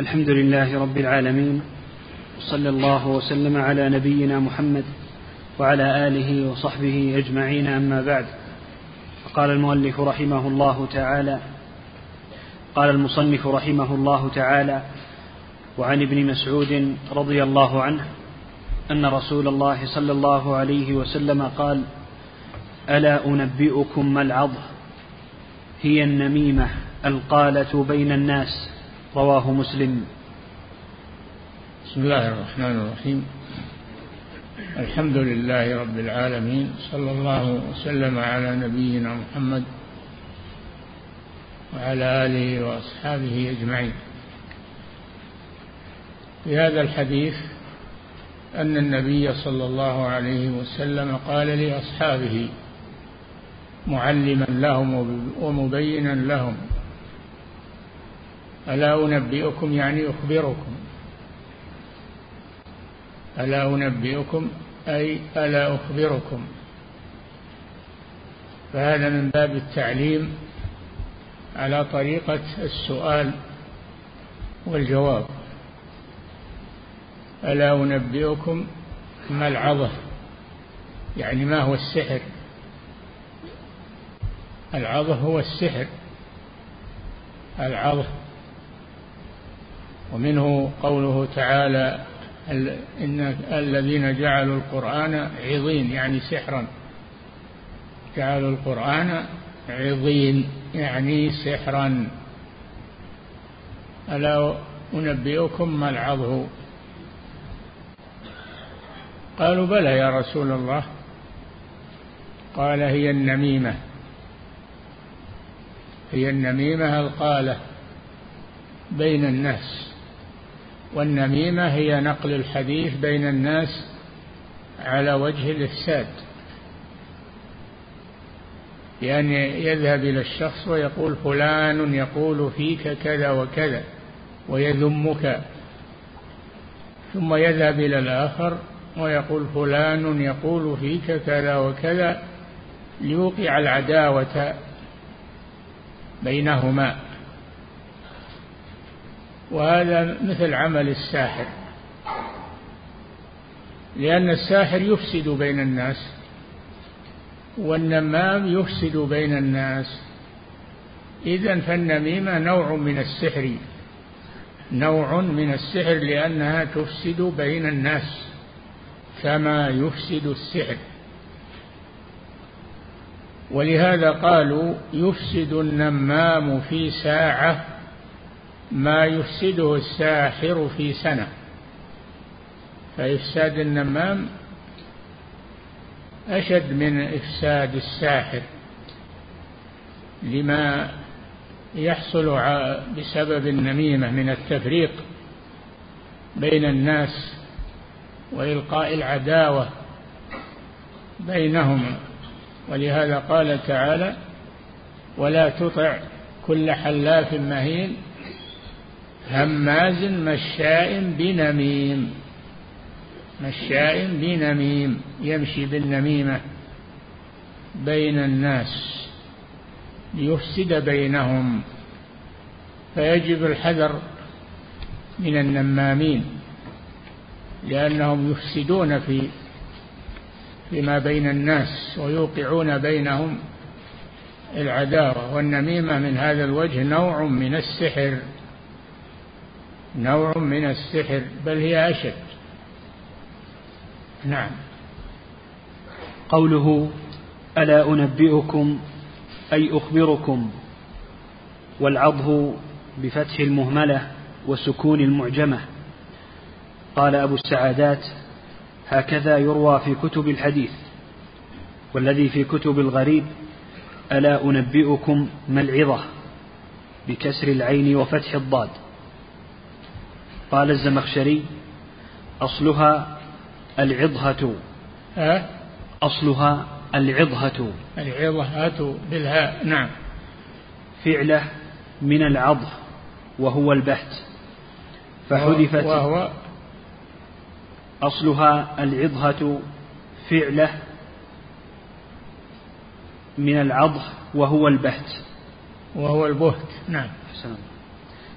الحمد لله رب العالمين وصلى الله وسلم على نبينا محمد وعلى آله وصحبه أجمعين أما بعد. قال المؤلف رحمه الله تعالى قال المصنف رحمه الله تعالى وعن ابن مسعود رضي الله عنه أن رسول الله صلى الله عليه وسلم قال ألا أنبئكم ما العضه هي النميمة القالة بين الناس. رواه مسلم. بسم الله الرحمن الرحيم. الحمد لله رب العالمين صلى الله وسلم على نبينا محمد وعلى آله وأصحابه أجمعين. في هذا الحديث أن النبي صلى الله عليه وسلم قال لأصحابه معلما لهم ومبينا لهم ألا أنبئكم يعني أخبركم. ألا أنبئكم أي ألا أخبركم. فهذا من باب التعليم على طريقة السؤال والجواب. ألا أنبئكم ما العظة يعني ما هو السحر؟ العظة هو السحر. العظة ومنه قوله تعالى إن الذين جعلوا القرآن عظين يعني سحرا. جعلوا القرآن عظين يعني سحرا. ألا أنبئكم ما العظه؟ قالوا بلى يا رسول الله. قال هي النميمة. هي النميمة القالة بين الناس. والنميمة هي نقل الحديث بين الناس على وجه الإفساد. بأن يعني يذهب إلى الشخص ويقول فلان يقول فيك كذا وكذا ويذمك. ثم يذهب إلى الآخر ويقول فلان يقول فيك كذا وكذا ليوقع العداوة بينهما. وهذا مثل عمل الساحر. لأن الساحر يفسد بين الناس والنمام يفسد بين الناس. إذا فالنميمة نوع من السحر نوع من السحر لأنها تفسد بين الناس كما يفسد السحر. ولهذا قالوا يفسد النمام في ساعة ما يفسده الساحر في سنة. فإفساد النمام أشد من إفساد الساحر لما يحصل بسبب النميمة من التفريق بين الناس وإلقاء العداوة بينهما ولهذا قال تعالى ولا تطع كل حلاف مهين هماز مشاء بنميم. مشاء بنميم. يمشي بالنميمة بين الناس. ليفسد بينهم. فيجب الحذر من النمامين. لأنهم يفسدون في فيما بين الناس ويوقعون بينهم. العداوة والنميمة من هذا الوجه نوع من السحر. نوع من السحر بل هي أشد. نعم. قوله ألا أنبئكم أي أخبركم والعضه بفتح المهملة وسكون المعجمة. قال أبو السعادات هكذا يروى في كتب الحديث والذي في كتب الغريب ألا أنبئكم ما العظة بكسر العين وفتح الضاد. قال الزمخشري أصلها العضهة. أه؟ أصلها العضهة. العضهة بالهاء نعم. فعلة من العضه وهو البهت. فحذفت وهو أصلها العضهة فعلة من العضه وهو البهت. وهو البهت نعم. حسنا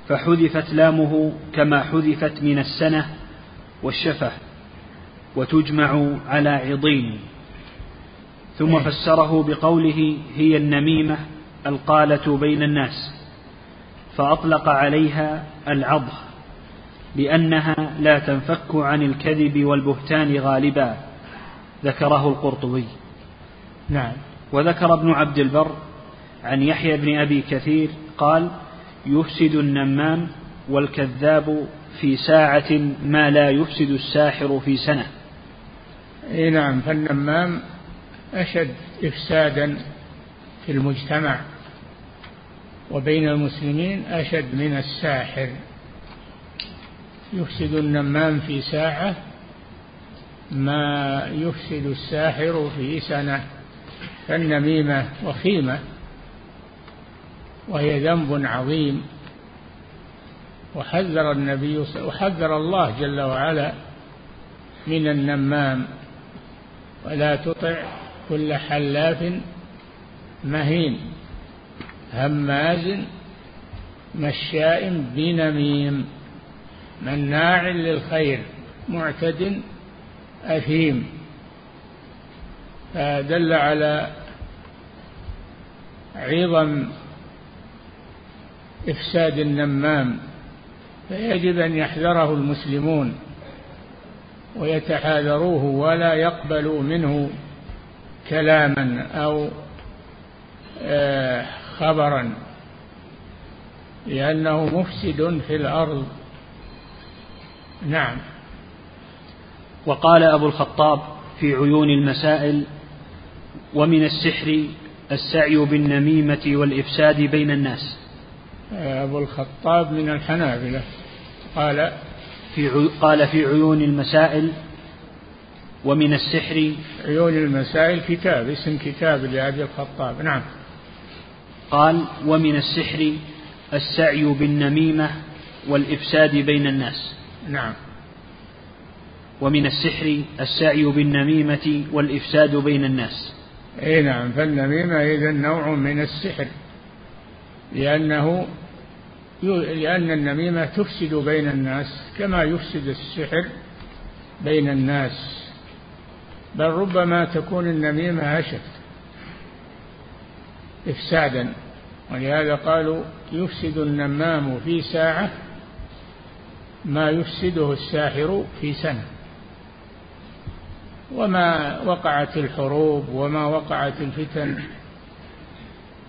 فحذفت لامه كما حذفت من السنة والشفة وتجمع على عضين. ثم إيه. فسره بقوله هي النميمة القالة بين الناس فأطلق عليها العضه لأنها لا تنفك عن الكذب والبهتان غالبا ذكره القرطبي. نعم. وذكر ابن عبد البر عن يحيى بن أبي كثير قال يفسد النمام والكذاب في ساعة ما لا يفسد الساحر في سنة. إي نعم فالنمام أشد إفسادا في المجتمع وبين المسلمين أشد من الساحر. يفسد النمام في ساعة ما يفسد الساحر في سنة. فالنميمة وخيمة. وهي ذنب عظيم. وحذر النبي وحذر الله جل وعلا من النمام. ولا تطع كل حلاف مهين هماز مشاء بنميم. مناع للخير معتد أثيم. فدل على عظم إفساد النمام فيجب أن يحذره المسلمون ويتحاذروه ولا يقبلوا منه كلاما أو آه، خبرا لأنه مفسد في الأرض. نعم. وقال أبو الخطاب في عيون المسائل ومن السحر السعي بالنميمة والإفساد بين الناس. أبو الخطاب من الحنابلة. قال في قال في عيون المسائل ومن السحر. عيون المسائل كتاب اسم كتاب لأبي الخطاب. نعم. قال ومن السحر السعي بالنميمة والإفساد بين الناس. نعم. ومن السحر السعي بالنميمة والإفساد بين الناس. أي نعم فالنميمة إذا نوع من السحر لأنه لأن النميمة تفسد بين الناس كما يفسد السحر بين الناس. بل ربما تكون النميمة أشد إفسادا ولهذا قالوا يفسد النمام في ساعة ما يفسده الساحر في سنة. وما وقعت الحروب وما وقعت الفتن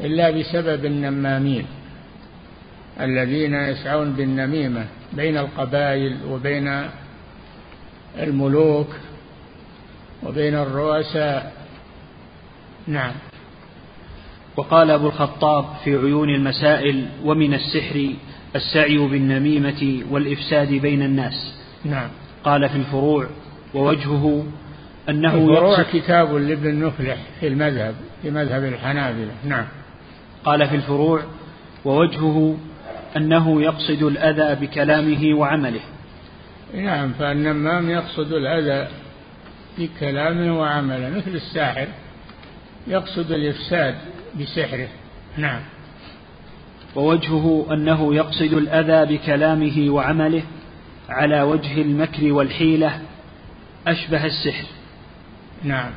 إلا بسبب النمامين. الذين يسعون بالنميمة بين القبائل وبين الملوك وبين الرؤساء. نعم. وقال أبو الخطاب في عيون المسائل ومن السحر السعي بالنميمة والإفساد بين الناس نعم. قال في الفروع ووجهه أنه الفروع كتاب لابن نفلح في المذهب في مذهب الحنابلة. نعم. قال في الفروع ووجهه أنه يقصد الأذى بكلامه وعمله. نعم فالنمام يقصد الأذى بكلامه وعمله مثل الساحر يقصد الإفساد بسحره. نعم. ووجهه أنه يقصد الأذى بكلامه وعمله على وجه المكر والحيلة أشبه السحر. نعم.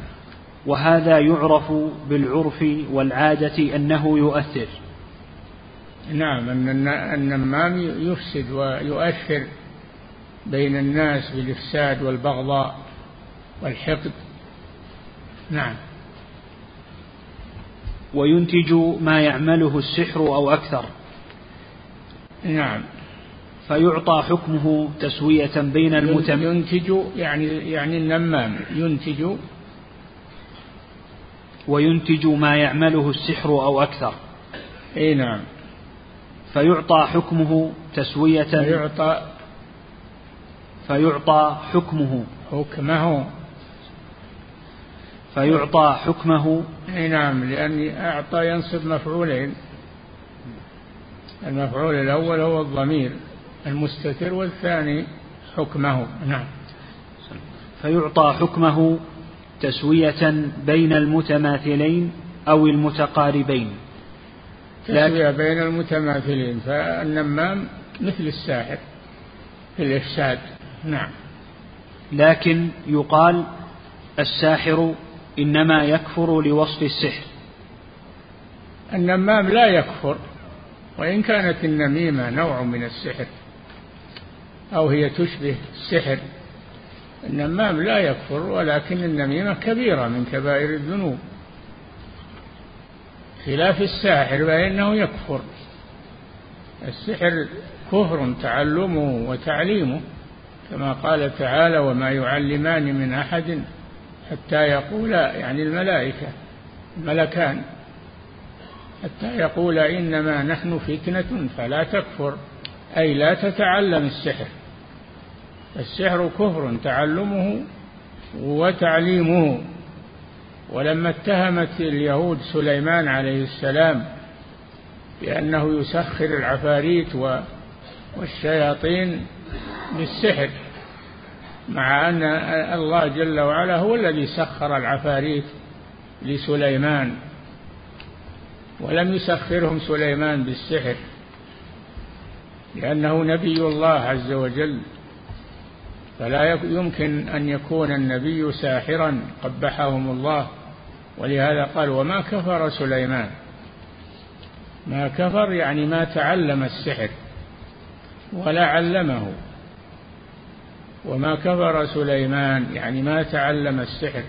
وهذا يعرف بالعرف والعادة أنه يؤثر. نعم أن النمام يفسد ويؤثر بين الناس بالإفساد والبغضاء والحقد. نعم. وينتج ما يعمله السحر أو أكثر. نعم. فيعطى حكمه تسوية بين المتم ينتج يعني يعني النمام ينتج. وينتج ما يعمله السحر أو أكثر. أي نعم. فيعطى حكمه تسوية. فيعطى فيعطى حكمه. حكمه. فيعطى حكمه. أي نعم لأن أعطى ينصب مفعولين. المفعول الأول هو الضمير المستتر والثاني حكمه. نعم. فيعطى حكمه تسوية بين المتماثلين أو المتقاربين. تسوية بين المتماثلين فالنمام مثل الساحر في الإفساد نعم. لكن يقال الساحر إنما يكفر لوصف السحر. النمام لا يكفر وإن كانت النميمة نوع من السحر أو هي تشبه السحر النمام لا يكفر ولكن النميمة كبيرة من كبائر الذنوب. خلاف الساحر فإنه يكفر. السحر كفر تعلمه وتعليمه كما قال تعالى وما يعلمان من أحد حتى يقولا يعني الملائكة ملكان حتى يقول إنما نحن فتنة فلا تكفر. أي لا تتعلم السحر. السحر كفر تعلمه وتعليمه. ولما اتهمت اليهود سليمان عليه السلام بأنه يسخر العفاريت والشياطين بالسحر مع أن الله جل وعلا هو الذي سخر العفاريت لسليمان ولم يسخرهم سليمان بالسحر لأنه نبي الله عز وجل. فلا يمكن أن يكون النبي ساحرا قبحهم الله. ولهذا قال وما كفر سليمان. ما كفر يعني ما تعلم السحر ولا علمه. وما كفر سليمان يعني ما تعلم السحر.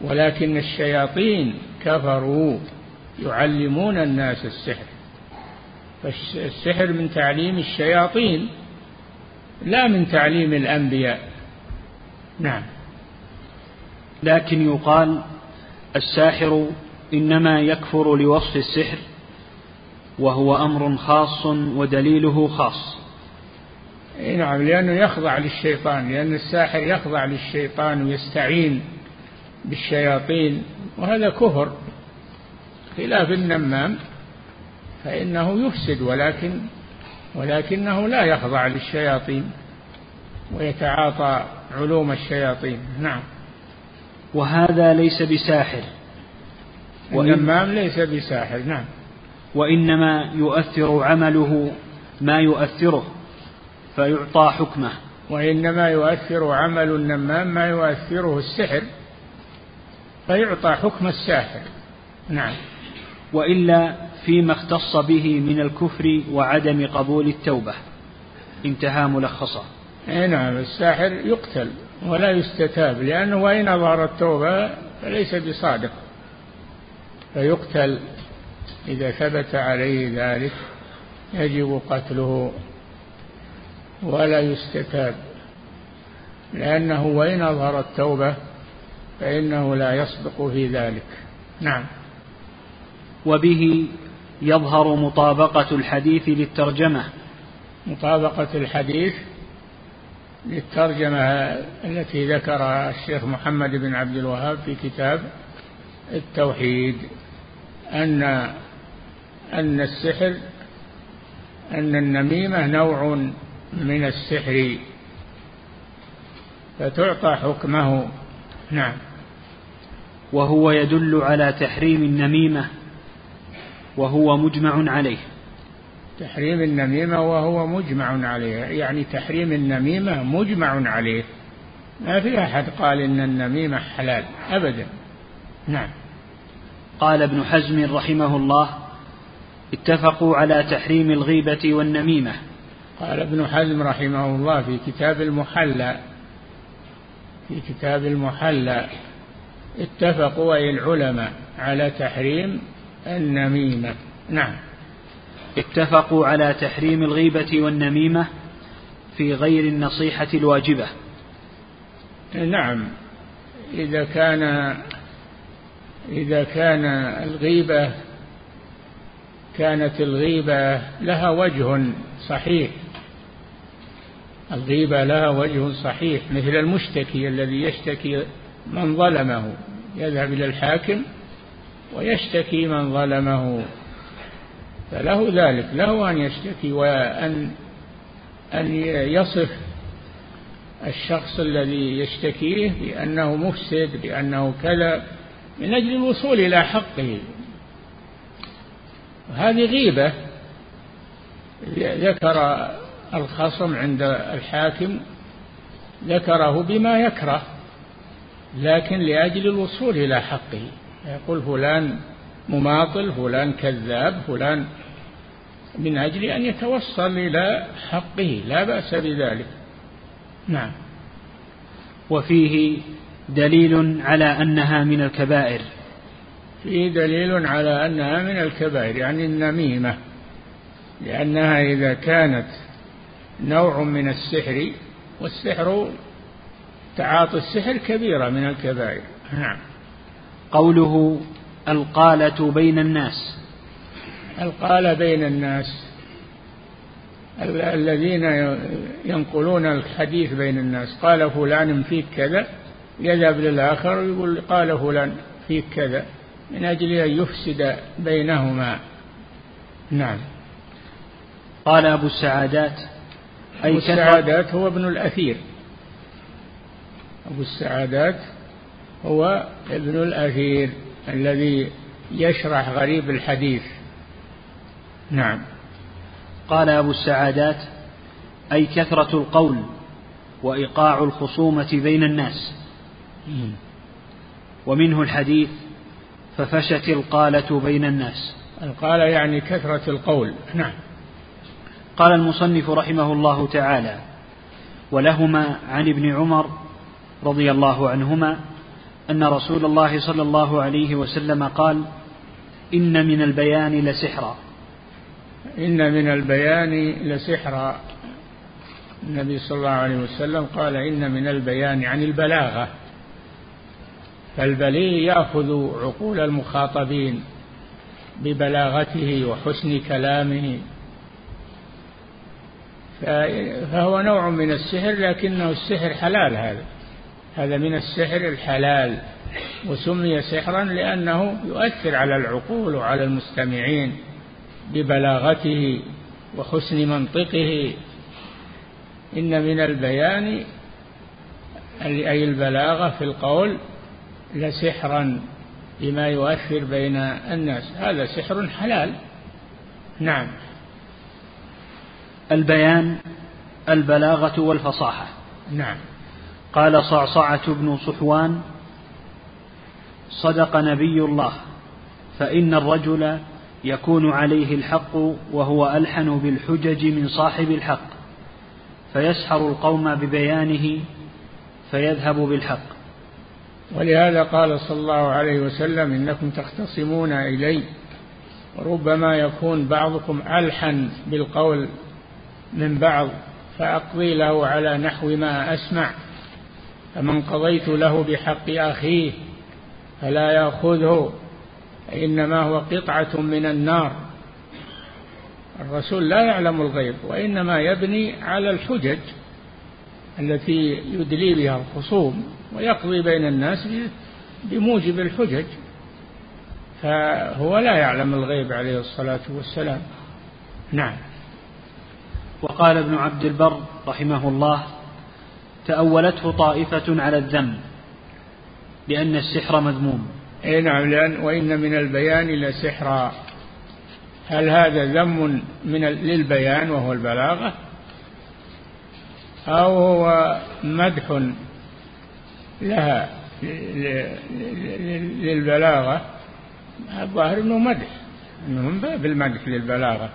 ولكن الشياطين كفروا يعلمون الناس السحر. فالسحر من تعليم الشياطين لا من تعليم الأنبياء. نعم. لكن يقال الساحر إنما يكفر لوصف السحر وهو أمر خاص ودليله خاص. نعم لأنه يخضع للشيطان لأن الساحر يخضع للشيطان ويستعين بالشياطين وهذا كفر. خلاف النمام فإنه يفسد ولكن ولكنه لا يخضع للشياطين ويتعاطى علوم الشياطين. نعم. وهذا ليس بساحر. النمام ليس بساحر نعم. وإنما يؤثر عمله ما يؤثره فيعطى حكمه. وإنما يؤثر عمل النمام ما يؤثره السحر فيعطى حكم الساحر. نعم. وإلا فيما اختص به من الكفر وعدم قبول التوبة. انتهى ملخصا اي نعم الساحر يقتل. ولا يستتاب لأنه وإن أظهر التوبة فليس بصادق. فيقتل إذا ثبت عليه ذلك يجب قتله ولا يستتاب. لأنه وإن أظهر التوبة فإنه لا يصدق في ذلك. نعم. وبه يظهر مطابقة الحديث للترجمة. مطابقة الحديث للترجمة التي ذكرها الشيخ محمد بن عبد الوهاب في كتاب التوحيد أن أن السحر أن النميمة نوع من السحر. فتعطى حكمه. نعم. وهو يدل على تحريم النميمة وهو مجمع عليه. تحريم النميمة وهو مجمع عليه. يعني تحريم النميمة مجمع عليه. ما في أحد قال إن النميمة حلال. أبدا. نعم. قال ابن حزم رحمه الله اتفقوا على تحريم الغيبة والنميمة. قال ابن حزم رحمه الله في كتاب المحلى. في كتاب المحلى. اتفقوا أي العلماء على تحريم النميمة. نعم. اتفقوا على تحريم الغيبة والنميمة في غير النصيحة الواجبة. نعم. إذا كان إذا كان الغيبة كانت الغيبة لها وجه صحيح. الغيبة لها وجه صحيح مثل المشتكي الذي يشتكي من ظلمه. يذهب إلى الحاكم ويشتكي من ظلمه. فله ذلك له أن يشتكي وأن أن يصف الشخص الذي يشتكيه بأنه مفسد بأنه كذا من أجل الوصول إلى حقه. هذه غيبة ذكر الخصم عند الحاكم ذكره بما يكره لكن لأجل الوصول إلى حقه. يقول فلان مماطل فلان كذاب فلان من أجل أن يتوصل إلى حقه لا بأس بذلك. نعم. وفيه دليل على أنها من الكبائر. فيه دليل على أنها من الكبائر يعني النميمة. لأنها إذا كانت نوع من السحر والسحر تعاطي السحر كبيرة من الكبائر. نعم. قوله القالة بين الناس. القالة بين الناس. الذين ينقلون الحديث بين الناس. قال فلان فيك كذا يذهب للآخر ويقول قال فلان فيك كذا من أجل أن يفسد بينهما. نعم. قال أبو السعادات أي أبو السعادات هو ابن الأثير. أبو السعادات هو ابن الأثير الذي يشرح غريب الحديث. نعم. قال أبو السعادات أي كثرة القول وإيقاع الخصومة بين الناس. ومنه الحديث ففشت القالة بين الناس. القالة يعني كثرة القول. نعم. قال المصنف رحمه الله تعالى ولهما عن ابن عمر رضي الله عنهما أن رسول الله صلى الله عليه وسلم قال إن من البيان لسحرا. إن من البيان لسحرا النبي صلى الله عليه وسلم قال إن من البيان عن البلاغة. فالبليغ يأخذ عقول المخاطبين ببلاغته وحسن كلامه. فهو نوع من السحر لكنه السحر حلال هذا. هذا من السحر الحلال. وسمي سحرا لأنه يؤثر على العقول وعلى المستمعين. ببلاغته وحسن منطقه. إن من البيان أي البلاغة في القول لسحرا بما يؤثر بين الناس. هذا سحر حلال. نعم. البيان البلاغة والفصاحة. نعم. قال صعصعة بن صحوان صدق نبي الله فإن الرجل يكون عليه الحق وهو ألحن بالحجج من صاحب الحق فيسحر القوم ببيانه فيذهب بالحق. ولهذا قال صلى الله عليه وسلم إنكم تختصمون إلي وربما يكون بعضكم ألحن بالقول من بعض فأقضي له على نحو ما أسمع. فمن قضيت له بحق أخيه فلا يأخذه. إنما هو قطعة من النار. الرسول لا يعلم الغيب وإنما يبني على الحجج التي يدلي بها الخصوم ويقضي بين الناس بموجب الحجج. فهو لا يعلم الغيب عليه الصلاة والسلام. نعم. وقال ابن عبد البر رحمه الله تأولته طائفة على الذم لأن السحر مذموم. اي نعم لأن وإن من البيان لسحرا هل هذا ذم من للبيان وهو البلاغة؟ أو هو مدح لها للبلاغة؟ الظاهر أنه مدح أنه من باب المدح للبلاغة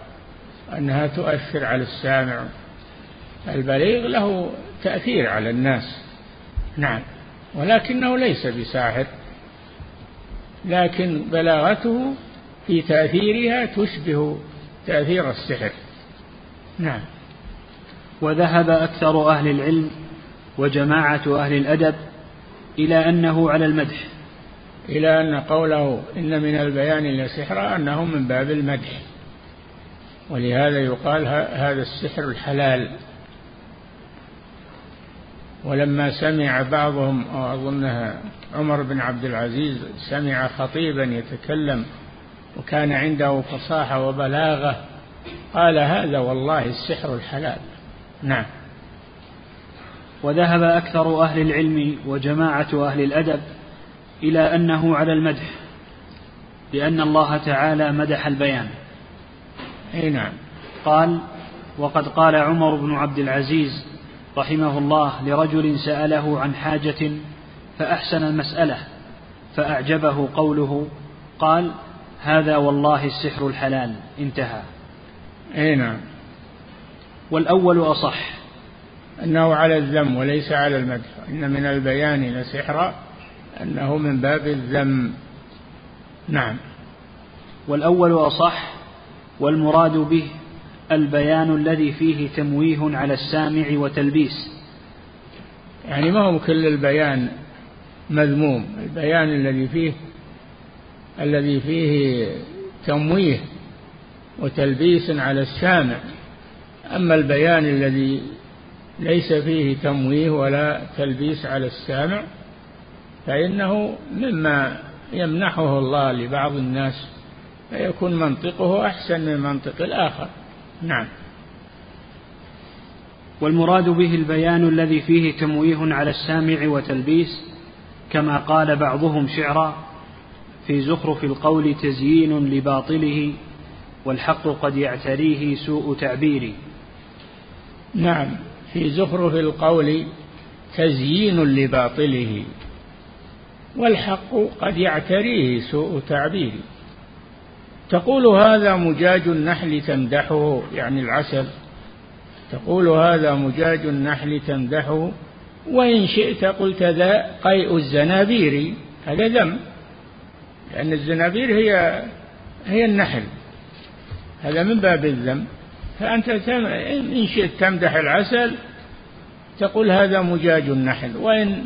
أنها تؤثر على السامع. البليغ له تأثير على الناس. نعم ولكنه ليس بساحر. لكن بلاغته في تأثيرها تشبه تأثير السحر. نعم. وذهب أكثر أهل العلم وجماعة أهل الأدب إلى أنه على المدح. إلى أن قوله إن من البيان لسحرا أنه من باب المدح. ولهذا يقال هذا السحر الحلال. ولما سمع بعضهم أظنها عمر بن عبد العزيز سمع خطيبا يتكلم وكان عنده فصاحة وبلاغة قال هذا والله السحر الحلال. نعم. وذهب أكثر أهل العلم وجماعة أهل الأدب إلى أنه على المدح لأن الله تعالى مدح البيان. أي نعم. قال وقد قال عمر بن عبد العزيز رحمه الله لرجل سأله عن حاجة فأحسن المسألة فأعجبه قوله قال هذا والله السحر الحلال. انتهى. أي نعم. والأول أصح. أنه على الذم وليس على المدح إن من البيان لسحرا أنه من باب الذم. نعم. والأول أصح والمراد به البيان الذي فيه تمويه على السامع وتلبيس. يعني ما هو كل البيان مذموم. البيان الذي فيه الذي فيه تمويه وتلبيس على السامع. أما البيان الذي ليس فيه تمويه ولا تلبيس على السامع فإنه مما يمنحه الله لبعض الناس فيكون منطقه أحسن من منطق الآخر. نعم. والمراد به البيان الذي فيه تمويه على السامع وتلبيس كما قال بعضهم شعرا في زخرف القول تزيين لباطله والحق قد يعتريه سوء تعبير نعم. في زخرف القول تزيين لباطله والحق قد يعتريه سوء تعبير تقول هذا مجاج النحل تمدحه يعني العسل. تقول هذا مجاج النحل تمدحه وإن شئت قلت ذا قيء الزنابير. هذا ذم لأن الزنابير هي هي النحل. هذا من باب الذم. فأنت إن شئت تمدح العسل تقول هذا مجاج النحل. وإن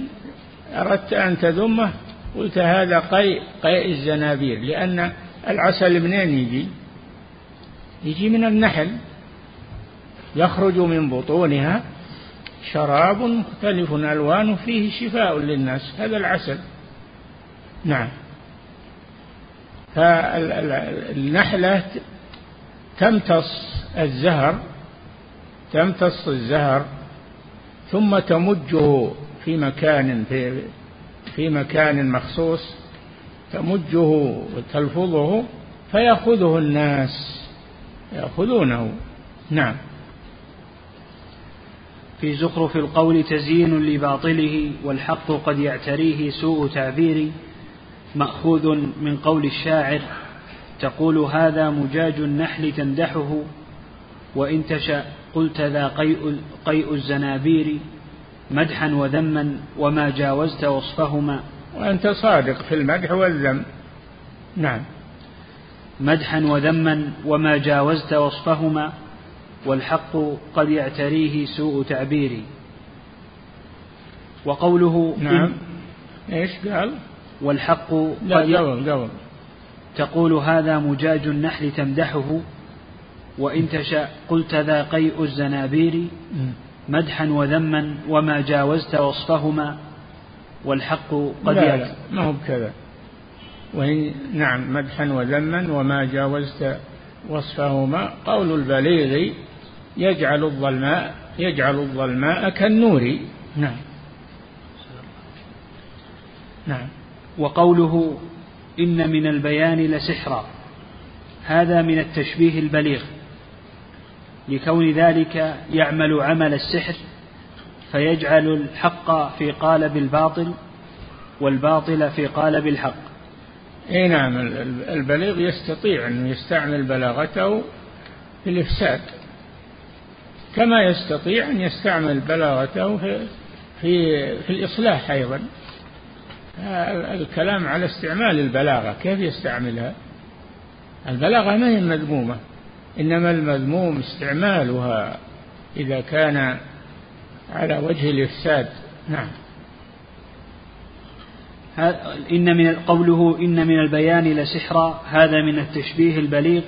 أردت أن تذمه قلت هذا قيء قيء الزنابير. لأن العسل منين يجي؟ يجي من النحل. يخرج من بطونها شراب مختلف ألوانه فيه شفاء للناس. هذا العسل. نعم. فالنحلة تمتص الزهر تمتص الزهر ثم تمجه في مكان في في مكان مخصوص. تمجه وتلفظه فيأخذه الناس يأخذونه. نعم. في زخرف القول تزيين لباطله والحق قد يعتريه سوء تعبير مأخوذ من قول الشاعر تقول هذا مجاج النحل تمدحه وإن تشأ قلت ذا قيء, قيء الزنابير مدحا وذما وما جاوزت وصفهما. وأنت صادق في المدح والذم. نعم. مدحا وذما وما جاوزت وصفهما والحق قد يعتريه سوء تعبيري. وقوله نعم. إيش قال؟ والحق لا قد قبل قبل. تقول هذا مجاج النحل تمدحه وإن تشاء قلت ذا قيء الزنابير. مدحا وذما وما جاوزت وصفهما والحق قد لا, لا ما هو بكذا. وإن نعم مدحا وذما وما جاوزت وصفهما. قول البليغ يجعل الظلماء يجعل الظلماء كالنور. نعم. نعم. وقوله إن من البيان لسحرا. هذا من التشبيه البليغ. لكون ذلك يعمل عمل السحر فيجعل الحق في قالب الباطل والباطل في قالب الحق. إي نعم البليغ يستطيع أن يستعمل بلاغته في الإفساد كما يستطيع أن يستعمل بلاغته في في, في الإصلاح أيضا. الكلام على استعمال البلاغة كيف يستعملها؟ البلاغة ما هي مذمومة إنما المذموم استعمالها إذا كان على وجه الإفساد. نعم. إن من قوله إن من البيان لسحرا هذا من التشبيه البليغ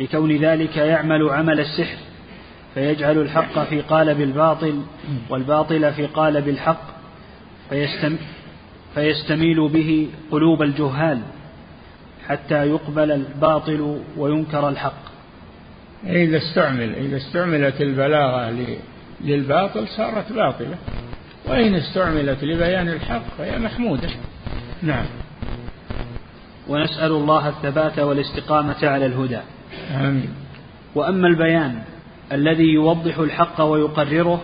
لكون ذلك يعمل عمل السحر فيجعل الحق في قالب الباطل والباطل في قالب الحق فيستم فيستميل به قلوب الجهال حتى يقبل الباطل وينكر الحق. إذا استعمل إذا استعملت البلاغة للباطل صارت باطلة. وإن استعملت لبيان الحق فهي محمودة. نعم. ونسأل الله الثبات والاستقامة على الهدى. آمين. وأما البيان الذي يوضح الحق ويقرره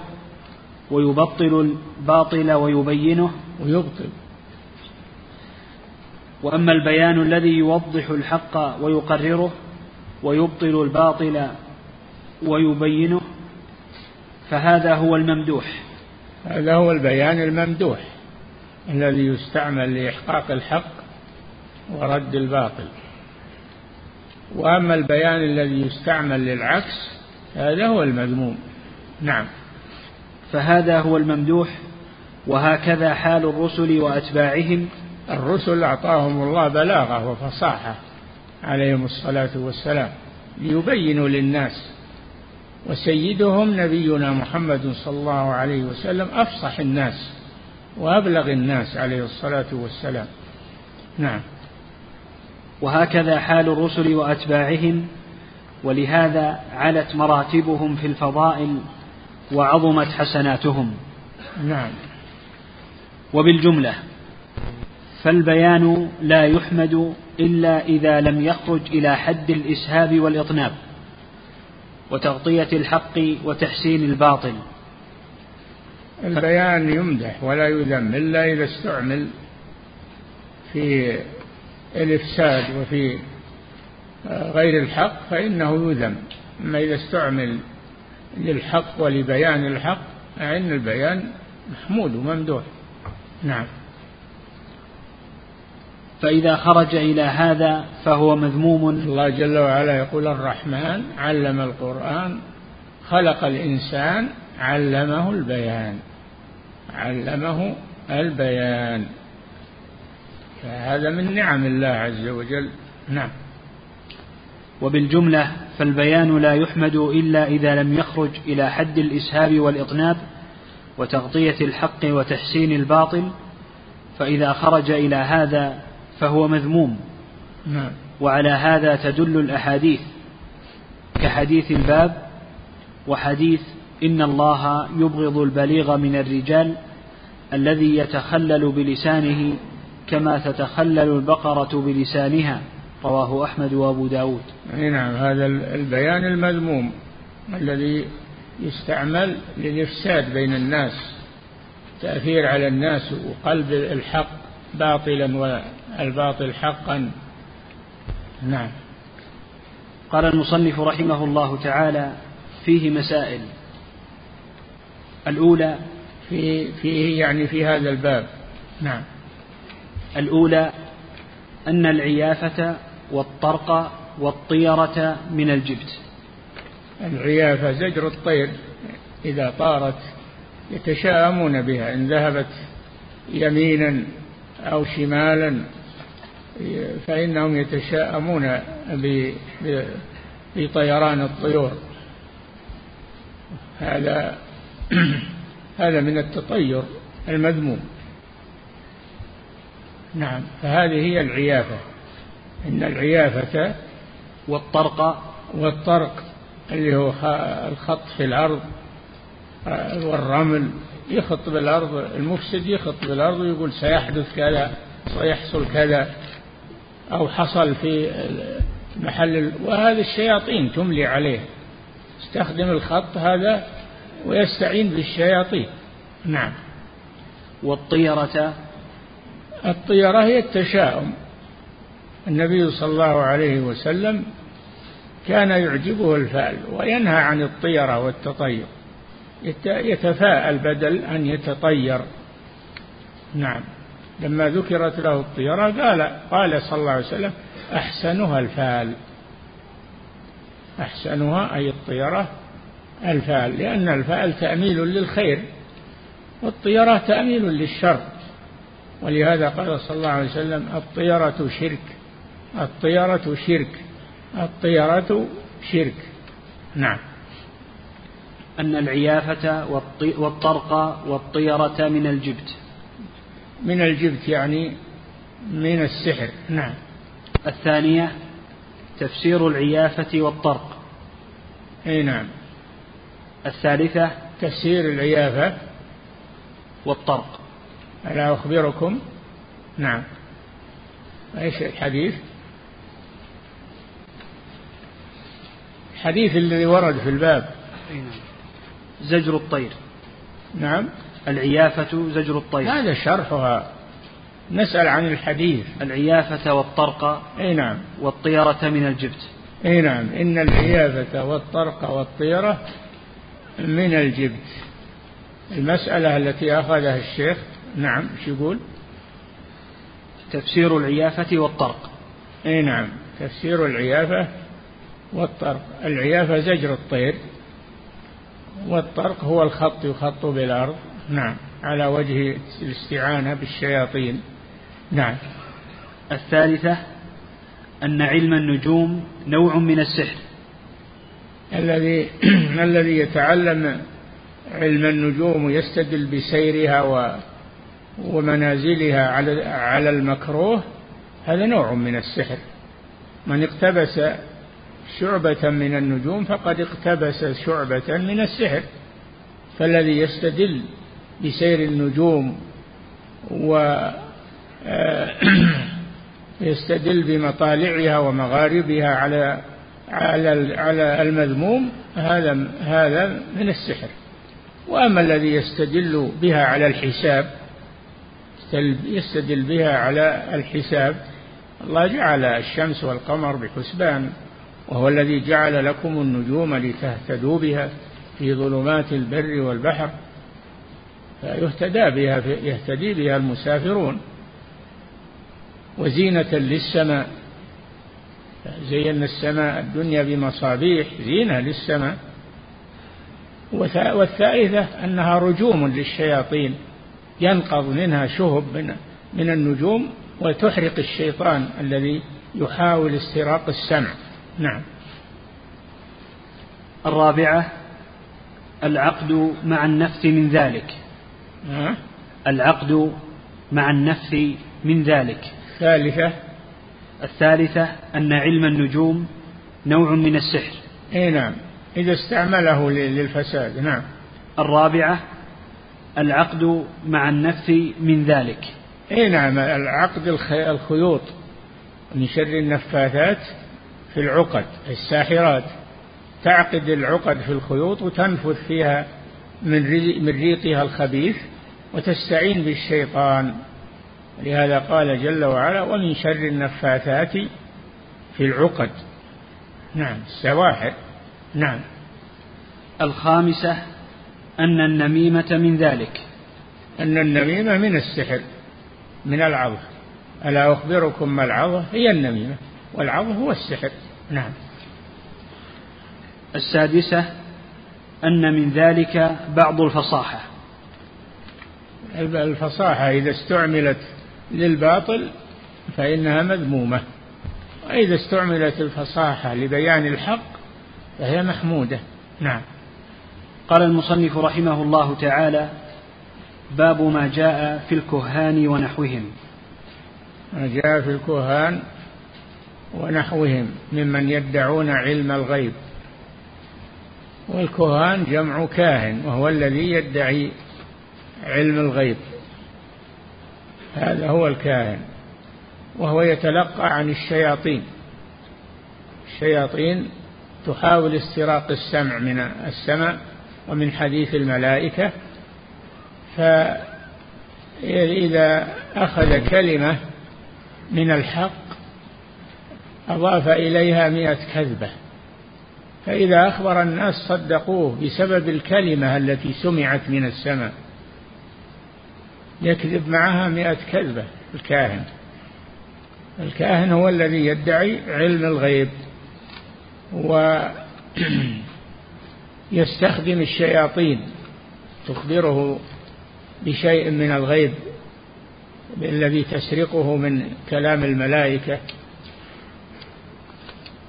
ويبطل الباطل ويبينه. ويبطل. وأما البيان الذي يوضح الحق ويقرره ويبطل الباطل ويبينه. فهذا هو الممدوح. هذا هو البيان الممدوح الذي يستعمل لإحقاق الحق ورد الباطل. وأما البيان الذي يستعمل للعكس هذا هو المذموم. نعم. فهذا هو الممدوح وهكذا حال الرسل وأتباعهم. الرسل أعطاهم الله بلاغة وفصاحة عليهم الصلاة والسلام ليبينوا للناس وسيدهم نبينا محمد صلى الله عليه وسلم أفصح الناس وأبلغ الناس عليه الصلاة والسلام. نعم. وهكذا حال الرسل وأتباعهم ولهذا علت مراتبهم في الفضائل وعظمت حسناتهم. نعم. وبالجملة فالبيان لا يحمد إلا إذا لم يخرج إلى حد الإسهاب والإطناب. وتغطية الحق وتحسين الباطل. البيان يمدح ولا يذم إلا إذا استعمل في الإفساد وفي غير الحق فإنه يذم. أما إذا استعمل للحق ولبيان الحق فإن البيان محمود وممدوح. نعم. فإذا خرج إلى هذا فهو مذموم. الله جل وعلا يقول الرحمن علم القرآن خلق الإنسان علمه البيان علمه البيان. فهذا من نعم الله عز وجل. نعم. وبالجملة فالبيان لا يحمد إلا إذا لم يخرج إلى حد الإسهاب والإطناب وتغطية الحق وتحسين الباطل. فإذا خرج إلى هذا فهو مذموم. نعم. وعلى هذا تدل الأحاديث. كحديث الباب وحديث إن الله يبغض البليغ من الرجال الذي يتخلل بلسانه كما تتخلل البقرة بلسانها. رواه أحمد وأبو داود. نعم هذا البيان المذموم الذي يستعمل للإفساد بين الناس تأثير على الناس وقلب الحق باطلا والباطل حقا. نعم. قال المصنف رحمه الله تعالى فيه مسائل. الأولى في فيه يعني في هذا الباب. نعم. الأولى أن العيافة والطرق والطيرة من الجبت. العيافة زجر الطير إذا طارت يتشاءمون بها. إن ذهبت يمينا أو شمالا فإنهم يتشاءمون بطيران الطيور. هذا هذا من التطير المذموم. نعم فهذه هي العيافة. إن العيافة والطرق. والطرق اللي هو الخط في الأرض آه، والرمل يخط بالأرض المفسد يخط بالأرض ويقول سيحدث كذا سيحصل كذا. أو حصل في محل وهذه الشياطين تملي عليه. استخدم الخط هذا ويستعين بالشياطين. نعم. والطيرة؟ الطيرة هي التشاؤم. النبي صلى الله عليه وسلم كان يعجبه الفأل وينهى عن الطيرة والتطير. يتفاءل بدل أن يتطير. نعم. لما ذكرت له الطيرة قال قال صلى الله عليه وسلم أحسنها الفال. أحسنها أي الطيرة الفال لأن الفال تأميل للخير والطيرة تأميل للشر. ولهذا قال صلى الله عليه وسلم الطيرة شرك الطيرة شرك الطيرة شرك. نعم. أن العيافة والطرق والطيرة من الجبت. من الجبت يعني من السحر. نعم. الثانية تفسير العيافة والطرق. أي نعم. الثالثة تفسير العيافة والطرق. ألا أخبركم؟ نعم. إيش الحديث؟ الحديث الذي ورد في الباب. نعم. زجر الطير. نعم. العيافة زجر الطير. هذا شرحها. نسأل عن الحديث. العيافة والطرق أي نعم. والطيرة من الجبت. أي نعم. إن العيافة والطرق والطيرة من الجبت. المسألة التي أخذها الشيخ نعم شو يقول؟ تفسير العيافة والطرق. أي نعم. تفسير العيافة والطرق. العيافة زجر الطير والطرق هو الخط يخط بالأرض. نعم على وجه الاستعانة بالشياطين. نعم. الثالثة أن علم النجوم نوع من السحر. الذي الذي يتعلم علم النجوم ويستدل بسيرها و ومنازلها على على المكروه هذا نوع من السحر. من اقتبس شعبة من النجوم فقد اقتبس شعبة من السحر. فالذي يستدل بسير النجوم و آه، بمطالعها ومغاربها على على على المذموم هذا هذا من السحر. وأما الذي يستدل بها على الحساب يستدل بها على الحساب الله جعل الشمس والقمر بحسبان وهو الذي جعل لكم النجوم لتهتدوا بها في ظلمات البر والبحر. فيهتدى بها يهتدي بها المسافرون وزينة للسماء. زينا السماء الدنيا بمصابيح زينة للسماء. والثالثة أنها رجوم للشياطين ينقض منها شهب من من النجوم وتحرق الشيطان الذي يحاول استراق السمع. نعم. الرابعة العقد مع النفث من ذلك؟ العقد مع النفث من ذلك. الثالثة الثالثة أن علم النجوم نوع من السحر. أي نعم. إذا استعمله للفساد نعم. الرابعة العقد مع النفث من ذلك. إي نعم. العقد الخيوط من شر النفاثات في العقد الساحرات. تعقد العقد في الخيوط وتنفث فيها من من ريقها الخبيث وتستعين بالشيطان. لهذا قال جل وعلا ومن شر النفاثات في العقد. نعم السواحر نعم. الخامسة أن النميمة من ذلك. أن النميمة من السحر من العظة. ألا أخبركم ما العظة؟ هي النميمة والعظة هو السحر. نعم. السادسة أن من ذلك بعض الفصاحة. الفصاحة إذا استعملت للباطل فإنها مذمومة. وإذا استعملت الفصاحة لبيان الحق فهي محمودة. نعم. قال المصنف رحمه الله تعالى باب ما جاء في الكهان ونحوهم. ما جاء في الكهان ونحوهم ممن يدعون علم الغيب. والكهان جمع كاهن وهو الذي يدعي علم الغيب. هذا هو الكاهن وهو يتلقى عن الشياطين. الشياطين تحاول استراق السمع من السماء ومن حديث الملائكة فإذا أخذ كلمة من الحق أضاف إليها مئة كذبة. فإذا أخبر الناس صدقوه بسبب الكلمة التي سمعت من السماء. يكذب معها مئة كذبة الكاهن. الكاهن هو الذي يدعي علم الغيب ويستخدم الشياطين تخبره بشيء من الغيب الذي تسرقه من كلام الملائكة.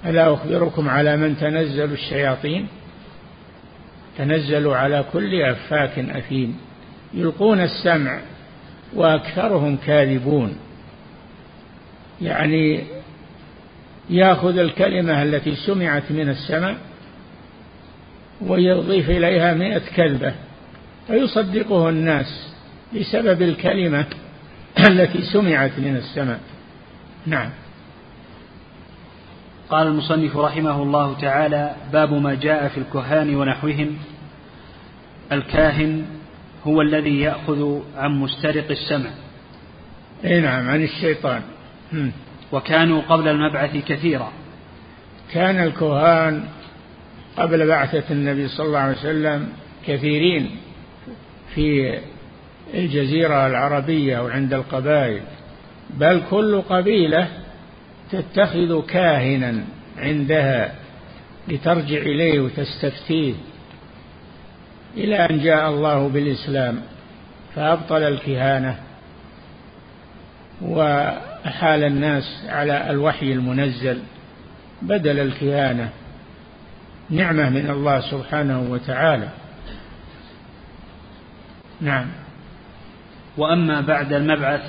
ألا أخبركم على من تنزل الشياطين؟ تنزل على كل أفاك أثيم. يلقون السمع وأكثرهم كاذبون. يعني يأخذ الكلمة التي سمعت من السماء ويضيف إليها مئة كذبة فيصدقه الناس بسبب الكلمة التي سمعت من السماء. نعم. قال المصنف رحمه الله تعالى باب ما جاء في الكهان ونحوهم. الكاهن هو الذي يأخذ عن مسترق السمع. أي نعم عن الشيطان. وكانوا قبل المبعث كثيرا. كان الكهان قبل بعثة النبي صلى الله عليه وسلم كثيرين في الجزيرة العربية وعند القبائل بل كل قبيلة تتخذ كاهنا عندها لترجع إليه وتستفتيه إلى أن جاء الله بالإسلام فأبطل الكهانة وأحال الناس على الوحي المنزل بدل الكهانة. نعمة من الله سبحانه وتعالى. نعم. وأما بعد المبعث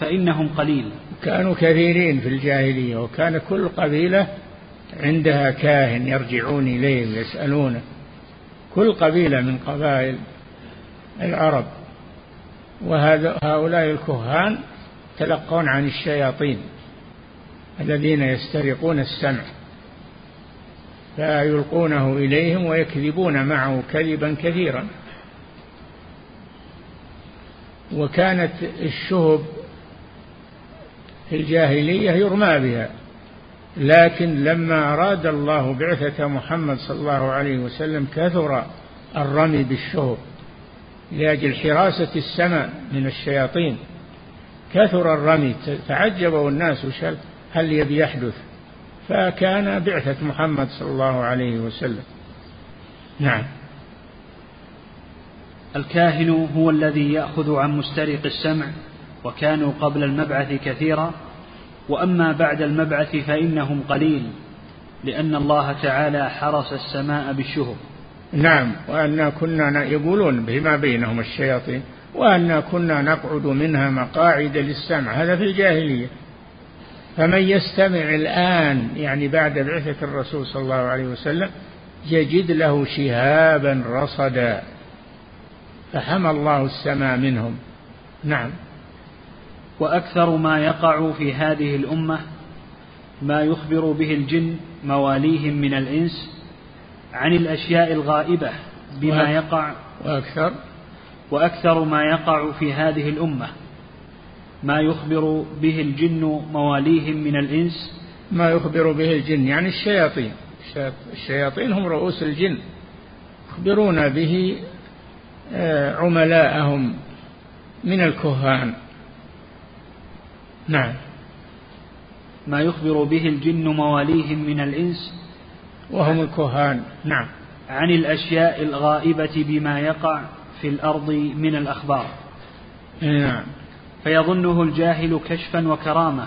فإنهم قليل. كانوا كثيرين في الجاهلية وكان كل قبيلة عندها كاهن يرجعون إليه ويسألونه كل قبيلة من قبائل العرب. وهؤلاء الكهان تلقون عن الشياطين الذين يسترقون السمع فيلقونه إليهم ويكذبون معه كذبا كثيرا. وكانت الشهب في الجاهلية يرمى بها. لكن لما أراد الله بعثة محمد صلى الله عليه وسلم كثر الرمي بالشهب لأجل حراسة السماء من الشياطين كثر الرمي تعجبوا الناس وش هل يبي يحدث؟ فكان بعثة محمد صلى الله عليه وسلم. نعم. الكاهن هو الذي يأخذ عن مسترق السمع وكانوا قبل المبعث كثيرا وأما بعد المبعث فإنهم قليل لأن الله تعالى حرس السماء بالشهب. نعم وأنا كنا يقولون بما بينهم الشياطين وأنا كنا نقعد منها مقاعد للسمع هذا في الجاهلية. فمن يستمع الآن يعني بعد بعثة الرسول صلى الله عليه وسلم يجد له شهابا رصدا فحمى الله السماء منهم. نعم. وأكثر ما يقع في هذه الأمة ما يخبر به الجن مواليهم من الإنس عن الأشياء الغائبة بما يقع وأكثر؟ وأكثر ما يقع في هذه الأمة ما يخبر به الجن مواليهم من الإنس ما يخبر به الجن يعني الشياطين. الشياطين هم رؤوس الجن. يخبرون به آه، عملاءهم من الكهان. نعم. ما يخبر به الجن مواليهم من الإنس وهم الكهان. نعم. عن الأشياء الغائبة بما يقع في الأرض من الأخبار. نعم. فيظنه الجاهل كشفا وكرامة.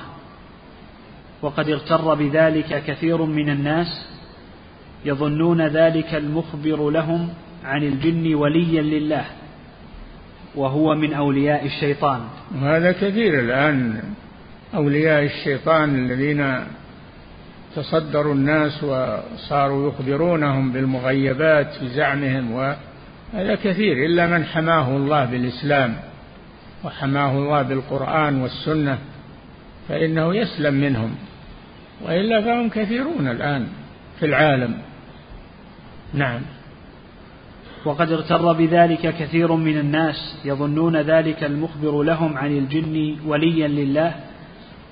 وقد اغتر بذلك كثير من الناس يظنون ذلك المخبر لهم عن الجن وليا لله. وهو من أولياء الشيطان. هذا كثير الآن. أولياء الشيطان الذين تصدروا الناس وصاروا يخبرونهم بالمغيبات في زعمهم وهذا كثير إلا من حماه الله بالإسلام وحماه الله بالقرآن والسنة فإنه يسلم منهم. وإلا فهم كثيرون الآن في العالم. نعم. وقد اغتر بذلك كثير من الناس يظنون ذلك المخبر لهم عن الجن وليا لله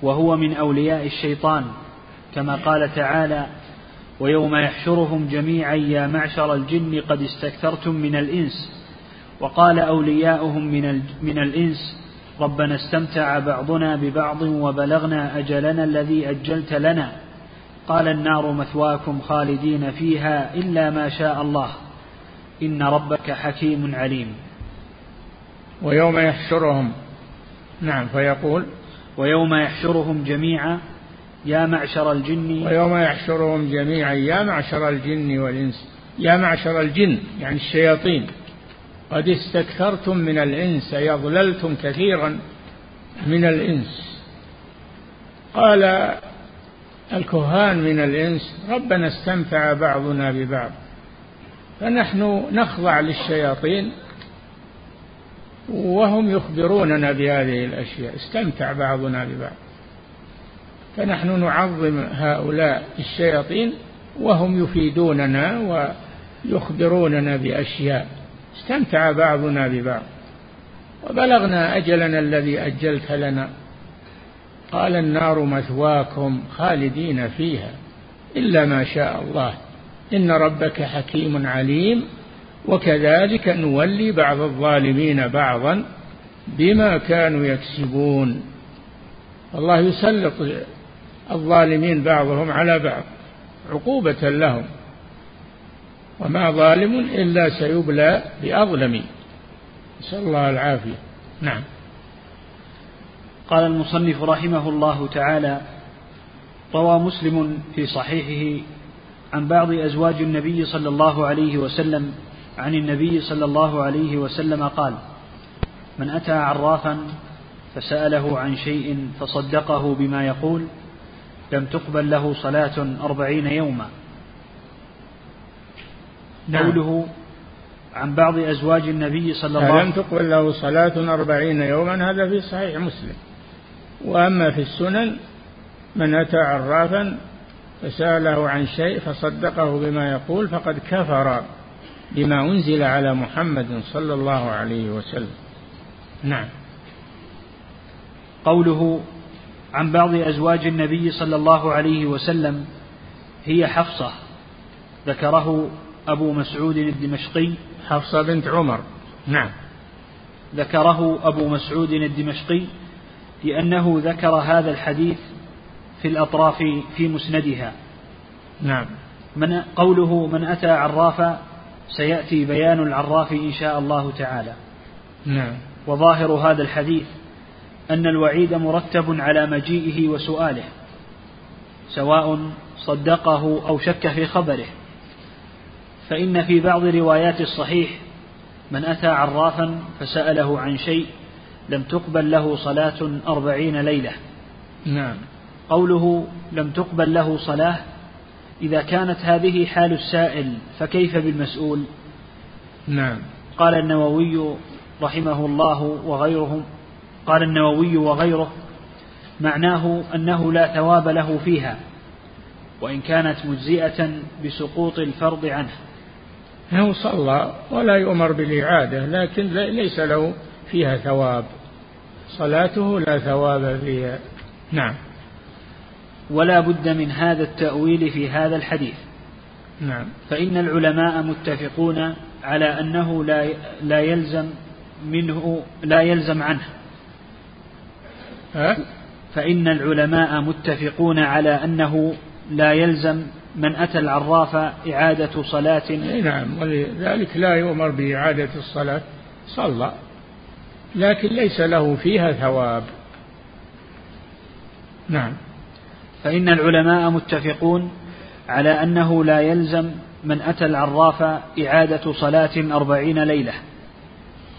وهو من أولياء الشيطان كما قال تعالى ويوم يحشرهم جميعا يا معشر الجن قد استكثرتم من الإنس وقال أولياؤهم من, من الإنس ربنا استمتع بعضنا ببعض وبلغنا أجلنا الذي أجلت لنا قال النار مثواكم خالدين فيها إلا ما شاء الله إن ربك حكيم عليم. ويوم يحشرهم. نعم فيقول. ويوم يحشرهم جميعا يا معشر الجن. ويوم يحشرهم جميعا يا معشر الجن والإنس. يا معشر الجن يعني الشياطين. قد استكثرتم من الإنس يضللتم كثيرا من الإنس. قال الكهان من الإنس ربنا استمتع بعضنا ببعض. فنحن نخضع للشياطين وهم يخبروننا بهذه الأشياء. استمتع بعضنا ببعض. فنحن نعظم هؤلاء الشياطين وهم يفيدوننا ويخبروننا بأشياء. استمتع بعضنا ببعض. وبلغنا أجلنا الذي أجلت لنا. قال النار مثواكم خالدين فيها إلا ما شاء الله. إن ربك حكيم عليم وكذلك نولي بعض الظالمين بعضا بما كانوا يكسبون. الله يسلط الظالمين بعضهم على بعض عقوبة لهم وما ظالم إلا سيبلى بأظلم. نسأل الله العافية. نعم. قال المصنف رحمه الله تعالى روى مسلم في صحيحه عن بعض أزواج النبي صلى الله عليه وسلم عن النبي صلى الله عليه وسلم قال من أتى عرافا فسأله عن شيء فصدقه بما يقول لم تقبل له صلاة أربعين يوما نعم. قوله عن بعض أزواج النبي صلى الله عليه وسلم لم تقبل له صلاة أربعين يوما هذا في صحيح مسلم وأما في السنن من أتى عرافا فسأله عن شيء فصدقه بما يقول فقد كفر بما أنزل على محمد صلى الله عليه وسلم. نعم. قوله عن بعض أزواج النبي صلى الله عليه وسلم هي حفصة ذكره أبو مسعود الدمشقي. حفصة بنت عمر. نعم. ذكره أبو مسعود الدمشقي لأنه ذكر هذا الحديث في الأطراف في مسندها. نعم. من قوله من أتى عرافا سيأتي بيان العراف إن شاء الله تعالى. نعم. وظاهر هذا الحديث أن الوعيد مرتب على مجيئه وسؤاله سواء صدقه أو شك في خبره. فإن في بعض روايات الصحيح من أتى عرافا فسأله عن شيء لم تقبل له صلاة أربعين ليلة. نعم. قوله لم تقبل له صلاة إذا كانت هذه حال السائل فكيف بالمسؤول؟ نعم. قال النووي رحمه الله وغيره قال النووي وغيره معناه أنه لا ثواب له فيها وإن كانت مجزئة بسقوط الفرض عنه. هو صلى ولا يؤمر بالإعادة لكن ليس له فيها ثواب. صلاته لا ثواب فيها. نعم. ولا بد من هذا التأويل في هذا الحديث. نعم. فإن العلماء متفقون على أنه لا لا يلزم منه لا يلزم عنه. ها؟ فإن العلماء متفقون على أنه لا يلزم من أتى العراف إعادة صلاة. نعم ولذلك لا يؤمر بإعادة الصلاة. صلى لكن ليس له فيها ثواب. نعم. فإن العلماء متفقون على أنه لا يلزم من أتى العراف إعادة صلاة أربعين ليلة.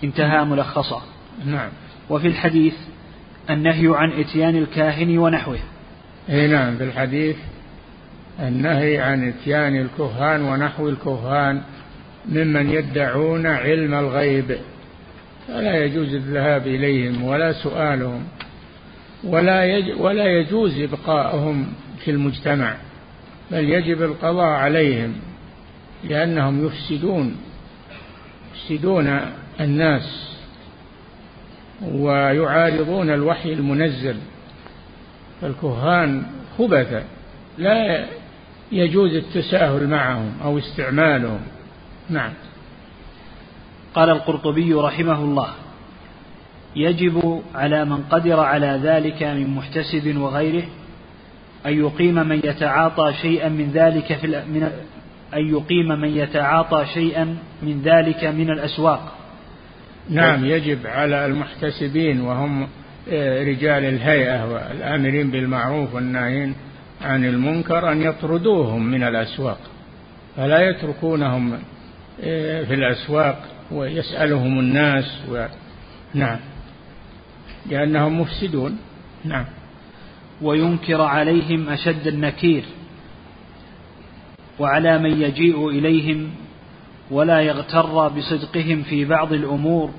انتهى ملخصا نعم. وفي الحديث النهي عن إتيان الكاهن ونحوه. أي نعم في الحديث النهي عن إتيان الكهان ونحو الكهان ممن يدعون علم الغيب. فلا يجوز الذهاب إليهم ولا سؤالهم. ولا يج ولا يجوز إبقاءهم في المجتمع بل يجب القضاء عليهم لأنهم يفسدون يفسدون الناس ويعارضون الوحي المنزل. فالكهان خبث لا يجوز التساهل معهم أو استعمالهم. نعم. قال القرطبي رحمه الله يجب على من قدر على ذلك من محتسب وغيره أن يقيم من يتعاطى شيئا من ذلك في من أن يقيم من يتعاطى شيئا من ذلك من الأسواق. نعم. يجب على المحتسبين وهم آه، رجال الهيئة والآمرين بالمعروف والناهين عن المنكر أن يطردوهم من الأسواق. فلا يتركونهم آه، في الأسواق ويسألهم الناس و... نعم. لأنهم مفسدون. نعم. وينكر عليهم أشد النكير. وعلى من يجيء إليهم ولا يغتر بصدقهم في بعض الأمور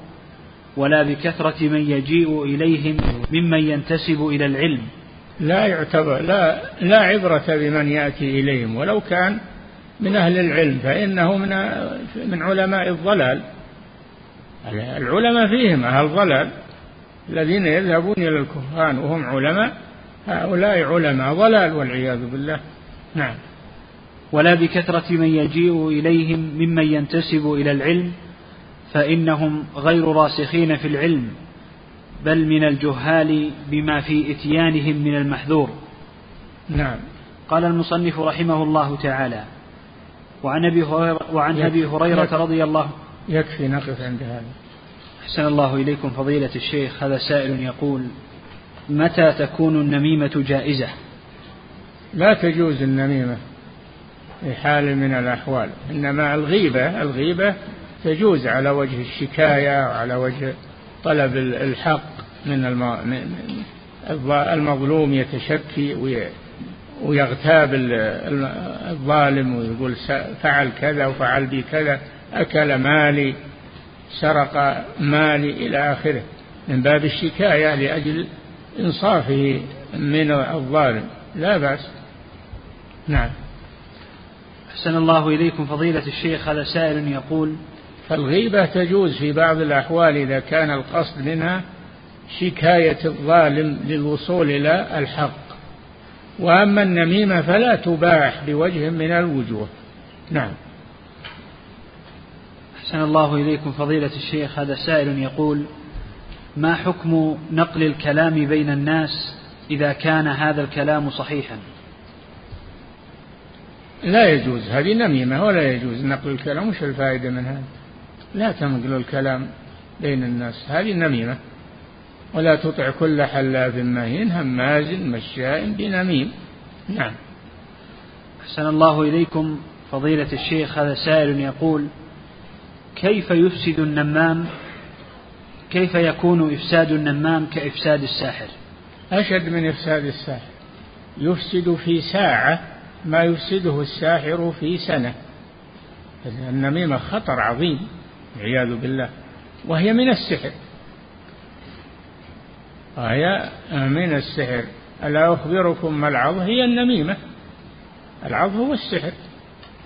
ولا بكثرة من يجيء إليهم ممن ينتسب إلى العلم. لا يعتبر لا لا عبرة بمن يأتي إليهم. ولو كان من أهل العلم فإنه من من علماء الضلال. العلماء فيهم أهل ضلال الذين يذهبون إلى الكهان وهم علماء هؤلاء علماء ضلال والعياذ بالله. نعم. ولا بكثرة من يجيء إليهم ممن ينتسب إلى العلم فإنهم غير راسخين في العلم بل من الجهال بما في إتيانهم من المحذور. نعم. قال المصنف رحمه الله تعالى وعن أبي هريرة, وعن أبي هريرة رضي الله يكفي نقف عند هذا أحسن الله إليكم فضيلة الشيخ هذا سائل يقول متى تكون النميمة جائزة؟ لا تجوز النميمة في حال من الأحوال إنما الغيبة الغيبة تجوز على وجه الشكاية وعلى وجه طلب الحق من المظلوم يتشكي ويغتاب الظالم ويقول فعل كذا وفعل بي كذا أكل مالي سرق مالي إلى آخره من باب الشكاية لأجل إنصافه من الظالم. لا بأس. نعم. أحسن الله إليكم فضيلة الشيخ. هذا سائل يقول فالغيبة تجوز في بعض الأحوال إذا كان القصد منها شكاية الظالم للوصول إلى الحق. وأما النميمة فلا تباح بوجه من الوجوه. نعم. أحسن الله إليكم فضيلة الشيخ هذا سائل يقول ما حكم نقل الكلام بين الناس إذا كان هذا الكلام صحيحا؟ لا يجوز هذه نميمة ولا يجوز نقل الكلام وش الفائدة من هذا؟ لا تنقل الكلام بين الناس هذه نميمة ولا تطع كل حلاف مهين هماز مشاء بنميم. نعم. أحسن الله إليكم فضيلة الشيخ هذا سائل يقول كيف يفسد النمام؟ كيف يكون إفساد النمام كإفساد الساحر؟ أشد من إفساد الساحر. يفسد في ساعة ما يفسده الساحر في سنة. النميمة خطر عظيم والعياذ بالله. وهي من السحر. وهي من السحر. ألا أخبركم ما العظ هي النميمة. العظ هو السحر.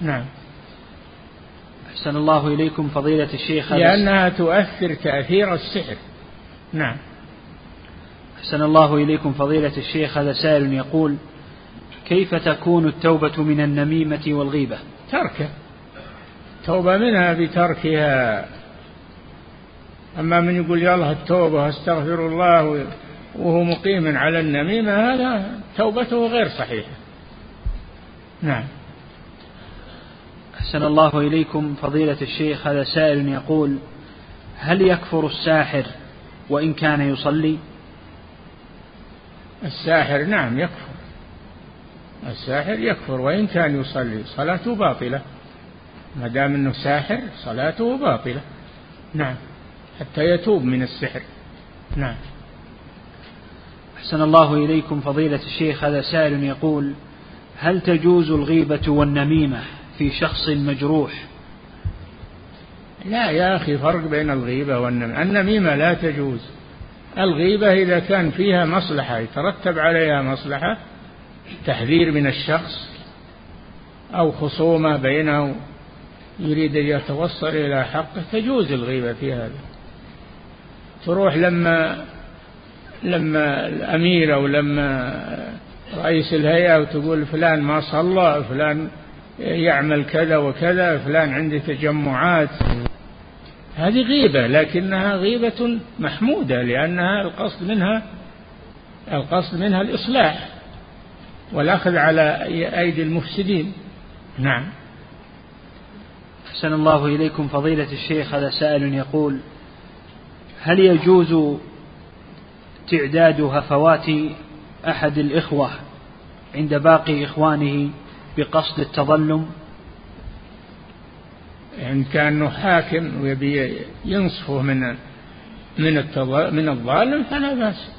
نعم. أحسن الله إليكم فضيلة الشيخ لأنها تؤثر تأثير السحر. نعم. أحسن الله إليكم فضيلة الشيخ هذا سائل يقول كيف تكون التوبة من النميمة والغيبة؟ تركه. توبة منها بتركها. أما من يقول يلا التوبة أستغفر الله وهو مقيم على النميمة هذا توبته غير صحيحة. نعم. أحسن الله إليكم فضيلة الشيخ. هذا سائل يقول هل يكفر الساحر وإن كان يصلي؟ الساحر نعم يكفر. الساحر يكفر وإن كان يصلي صلاته باطلة. ما دام أنه ساحر صلاته باطلة. نعم. حتى يتوب من السحر. نعم. أحسن الله إليكم فضيلة الشيخ. هذا سائل يقول هل تجوز الغيبة والنميمة؟ في شخص مجروح. لا يا أخي فرق بين الغيبة والنميمة النميمة لا تجوز. الغيبة إذا كان فيها مصلحة يترتب عليها مصلحة تحذير من الشخص أو خصومة بينه يريد أن يتوصل إلى حقه تجوز الغيبة في هذا. تروح لما لما الأمير أو لما رئيس الهيئة وتقول فلان ما صلى فلان يعمل كذا وكذا فلان عنده تجمعات. هذه غيبة لكنها غيبة محمودة لأنها القصد منها القصد منها الإصلاح والأخذ على أيدي المفسدين. نعم. أحسن الله إليكم فضيلة الشيخ هذا سائل يقول هل يجوز تعداد هفوات أحد الإخوة عند باقي إخوانه؟ بقصد التظلم؟ إن كان حاكم ويبي ينصفه من من من الظالم فلا بأس.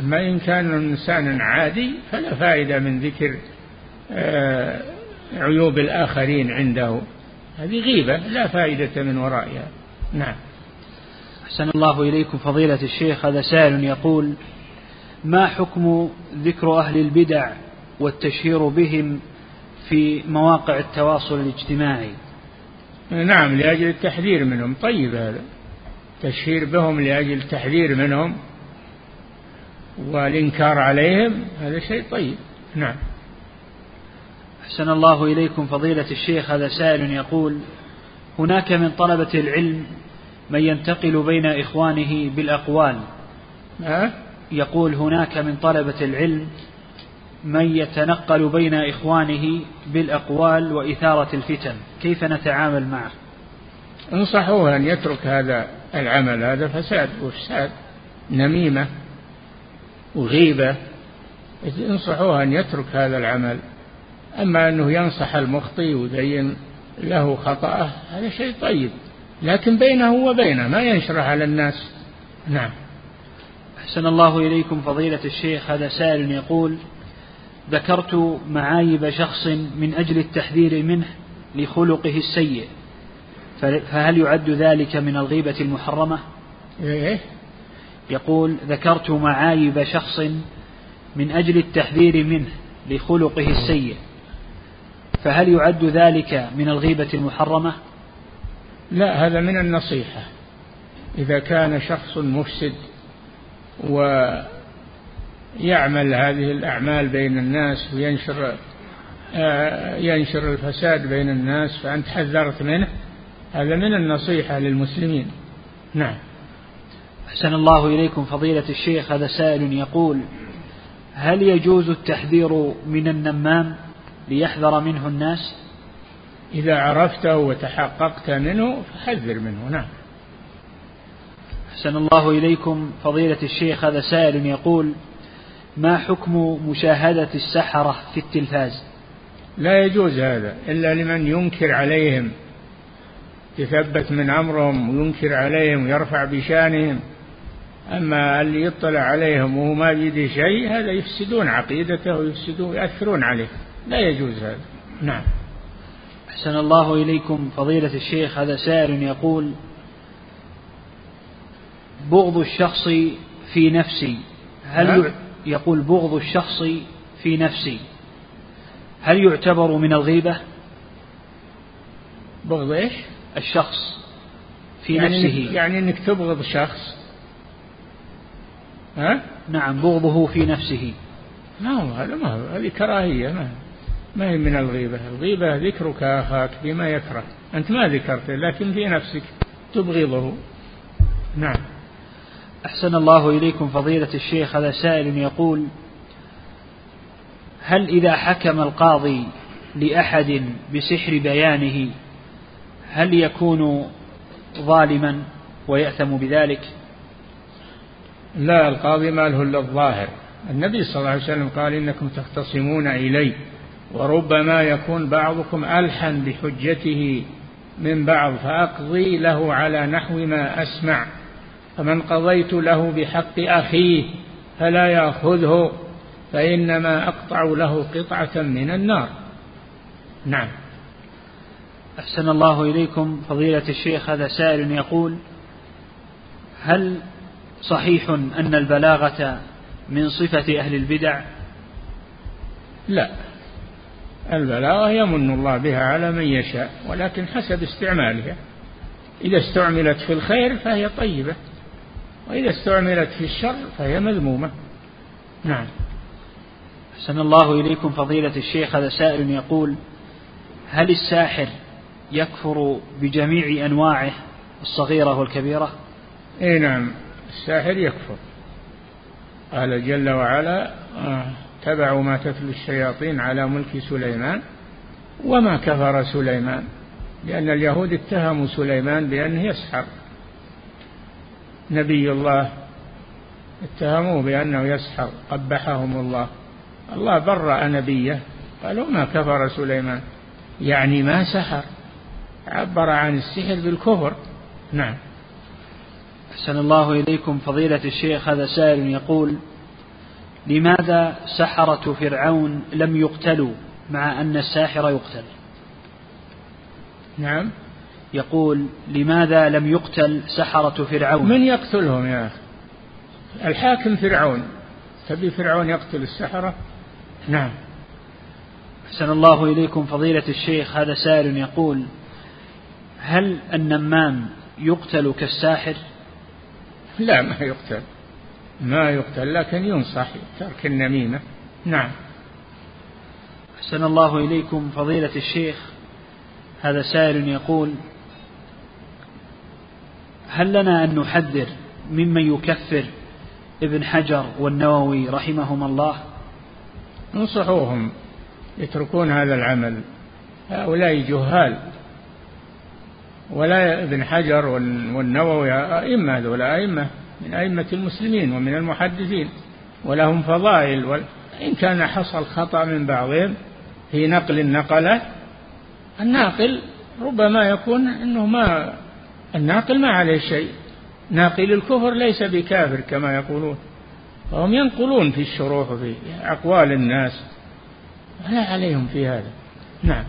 أما إن كان إنسان عادي فلا فائدة من ذكر آه، عيوب الآخرين عنده. هذه غيبة لا فائدة من ورائها. نعم. أحسن الله إليكم فضيلة الشيخ. هذا سائل يقول ما حكم ذكر أهل البدع والتشهير بهم في مواقع التواصل الاجتماعي. نعم لأجل التحذير منهم. طيب هذا. تشهير بهم لأجل التحذير منهم والإنكار عليهم هذا شيء طيب. نعم. أحسن الله إليكم فضيلة الشيخ هذا سائل يقول هناك من طلبة العلم من ينتقل بين إخوانه بالأقوال. أه؟ يقول هناك من طلبة العلم من يتنقل بين إخوانه بالأقوال وإثارة الفتن كيف نتعامل معه؟ انصحوه أن يترك هذا العمل هذا فساد وفساد نميمة وغيبة انصحوه أن يترك هذا العمل أما أنه ينصح المخطي ويبين له خطأه هذا شيء طيب لكن بينه وبينه ما ينشره على الناس. نعم. أحسن الله إليكم فضيلة الشيخ هذا سائل يقول ذكرت معايب شخص من أجل التحذير منه لخلقه السيء فهل يعد ذلك من الغيبة المحرمة؟ إيه؟ يقول ذكرت معايب شخص من أجل التحذير منه لخلقه السيء فهل يعد ذلك من الغيبة المحرمة؟ لا هذا من النصيحة إذا كان شخص مفسد ويعمل هذه الأعمال بين الناس وينشر آه، ينشر الفساد بين الناس فأنت حذرت منه؟ هذا من النصيحة للمسلمين. نعم. أحسن الله إليكم فضيلة الشيخ هذا سائل يقول هل يجوز التحذير من النمام ليحذر منه الناس؟ إذا عرفته وتحققت منه فحذر منه. نعم. أحسن الله إليكم فضيلة الشيخ هذا سائل يقول ما حكم مشاهدة السحرة في التلفاز؟ لا يجوز هذا إلا لمن ينكر عليهم يثبت من أمرهم وينكر عليهم ويرفع بشانهم. أما اللي يطلع عليهم وهو ما بيده شيء هذا يفسدون عقيدته ويفسدون يأثرون عليه. لا يجوز هذا. نعم. أحسن الله إليكم فضيلة الشيخ. هذا سائل يقول بغض الشخص في نفسي هل نعم. يقول بغض الشخص في نفسي. هل يعتبر من الغيبة؟ بغض إيش؟ الشخص في يعني نفسه. يعني إنك تبغض شخص. ها؟ نعم بغضه في نفسه. هو هذا ما هو هذه كراهية ما ما هي من الغيبة. الغيبة ذكرك أخاك بما يكره. أنت ما ذكرته لكن في نفسك تبغضه. نعم. أحسن الله إليكم فضيلة الشيخ هذا سائل يقول هل إذا حكم القاضي لأحد بسحر بيانه هل يكون ظالما ويأثم بذلك؟ لا القاضي ما له إلا الظاهر. النبي صلى الله عليه وسلم قال إنكم تختصمون إلي وربما يكون بعضكم ألحن بحجته من بعض فأقضي له على نحو ما أسمع. فمن قضيت له بحق أخيه فلا يأخذه فإنما أقطع له قطعة من النار. نعم. أحسن الله إليكم فضيلة الشيخ هذا سائل يقول هل صحيح أن البلاغة من صفة أهل البدع؟ لا. البلاغة يمن الله بها على من يشاء ولكن حسب استعمالها. إذا استعملت في الخير فهي طيبة. وإذا استعملت في الشر فهي مذمومة. نعم. أحسن الله إليكم فضيلة الشيخ. هذا سائل يقول هل الساحر يكفر بجميع أنواعه الصغيرة والكبيرة؟ إي نعم الساحر يكفر. قال جل وعلا آه، اتبعوا ما تتلو الشياطين على ملك سليمان وما كفر سليمان لأن اليهود اتهموا سليمان بأنه يسحر. نبي الله اتهموه بأنه يسحر قبحهم الله. الله برأ نبيه قالوا ما كفر سليمان؟ يعني ما سحر. عبر عن السحر بالكفر. نعم. أحسن الله إليكم فضيلة الشيخ هذا سائل يقول لماذا سحرة فرعون لم يقتلوا مع أن الساحر يقتل؟ نعم. يقول لماذا لم يقتل سحرة فرعون؟ من يقتلهم يا أخي؟ الحاكم فرعون. تبي فرعون يقتل السحرة؟ نعم. أحسن الله إليكم فضيلة الشيخ. هذا سائل يقول هل النمام يقتل كالساحر؟ لا ما يقتل. ما يقتل لكن ينصح ترك النميمة. نعم. أحسن الله إليكم فضيلة الشيخ. هذا سائل يقول هل لنا أن نحذر ممن يكفر ابن حجر والنووي رحمهما الله؟ انصحوهم يتركون هذا العمل. هؤلاء جهال. ولا ابن حجر والنووي أئمة هذولا أئمة من أئمة المسلمين ومن المحدثين. ولهم فضائل. إن كان حصل خطأ من بعضهم في نقل نقله الناقل ربما يكون أنه ما الناقل ما عليه شيء. ناقل الكفر ليس بكافر كما يقولون. فهم ينقلون في الشروح وفي أقوال الناس. لا عليهم في هذا. نعم.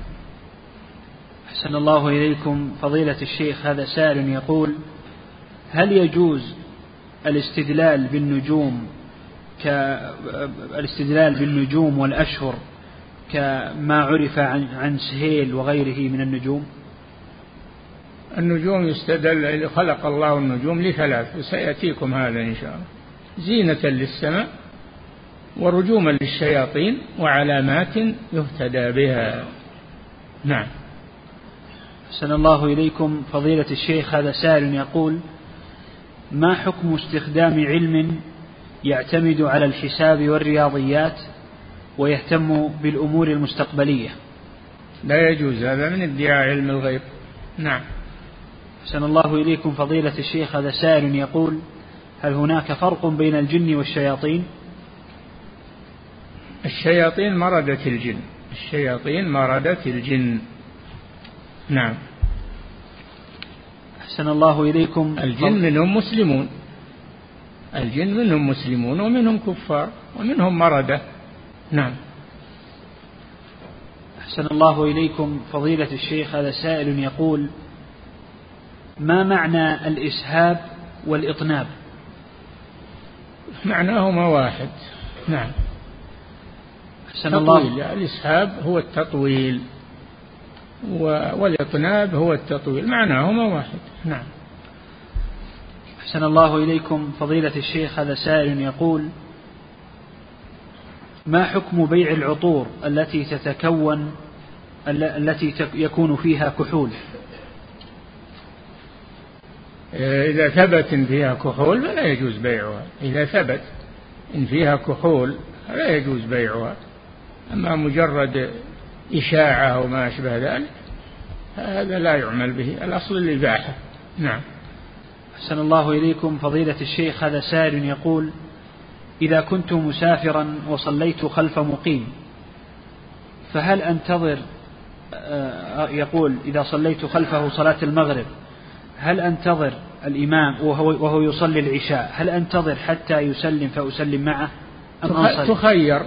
أحسن الله إليكم فضيلة الشيخ هذا سائل يقول هل يجوز الاستدلال بالنجوم كالاستدلال بالنجوم والأشهر كما عرف عن عن سهيل وغيره من النجوم؟ النجوم يستدل خلق الله النجوم لثلاث وسيأتيكم هذا إن شاء الله. زينة للسماء ورجوما للشياطين وعلامات يهتدى بها. نعم. أحسن الله إليكم. فضيلة الشيخ هذا سائل يقول ما حكم استخدام علم يعتمد على الحساب والرياضيات ويهتم بالأمور المستقبلية؟ لا يجوز هذا من ادعاء علم الغيب. نعم. أحسن الله إليكم فضيلة الشيخ هذا سائل يقول هل هناك فرق بين الجن والشياطين؟ الشياطين مردة الجن. الشياطين مردة الجن. نعم. أحسن الله إليكم. الجن منهم مسلمون. الجن منهم مسلمون ومنهم كفار ومنهم مردة. نعم. أحسن الله إليكم فضيلة الشيخ هذا سائل يقول ما معنى الإسهاب والإطناب؟ معناهما واحد. نعم. أحسن الله. الإسهاب هو التطويل والإطناب هو التطويل. معناهما واحد. نعم. أحسن الله إليكم. فضيلة الشيخ هذا سائل يقول ما حكم بيع العطور التي تتكون التي يكون فيها كحول؟ إذا ثبت إن فيها كحول فلا يجوز بيعها. إذا ثبت إن فيها كحول فلا يجوز بيعها. أما مجرد إشاعة أو ما أشبه ذلك هذا لا يعمل به. الأصل الإباحة. نعم. أحسن الله إليكم. فضيلة الشيخ هذا سائل يقول إذا كنت مسافرا وصليت خلف مقيم فهل أنتظر؟ آه، يقول إذا صليت خلفه صلاة المغرب. هل أنتظر الإمام وهو, وهو يصلي العشاء؟ هل أنتظر حتى يسلم فأسلم معه؟ أم أنصرف؟ تخير.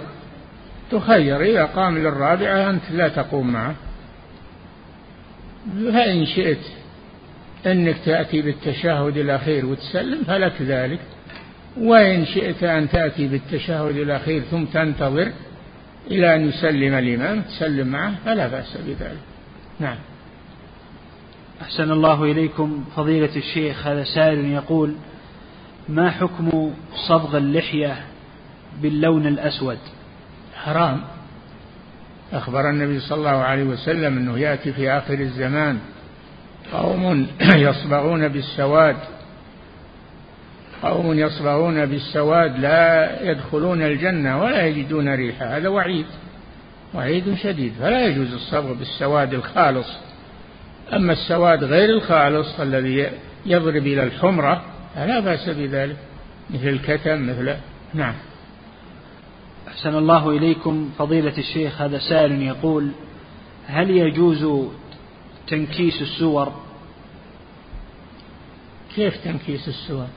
تخير. إذا قام للرابعة أنت لا تقوم معه. فإن شئت أنك تأتي بالتشهد الأخير وتسلم فلك ذلك. وإن شئت أن تأتي بالتشهد الأخير ثم تنتظر إلى أن يسلم الإمام تسلم معه فلا بأس بذلك. نعم. أحسن الله إليكم. فضيلة الشيخ هذا سائل يقول ما حكم صبغ اللحية باللون الأسود؟ حرام. أخبر النبي صلى الله عليه وسلم أنه يأتي في آخر الزمان قوم يصبغون بالسواد. قوم يصبغون بالسواد لا يدخلون الجنة ولا يجدون ريحة. هذا وعيد وعيد شديد. فلا يجوز الصبغ بالسواد الخالص. أما السواد غير الخالص الذي يضرب إلى الحمرة فلا بأس بذلك مثل الكتم مثل نعم. أحسن الله إليكم فضيلة الشيخ هذا سائل يقول هل يجوز تنكيس السور؟ كيف تنكيس السور؟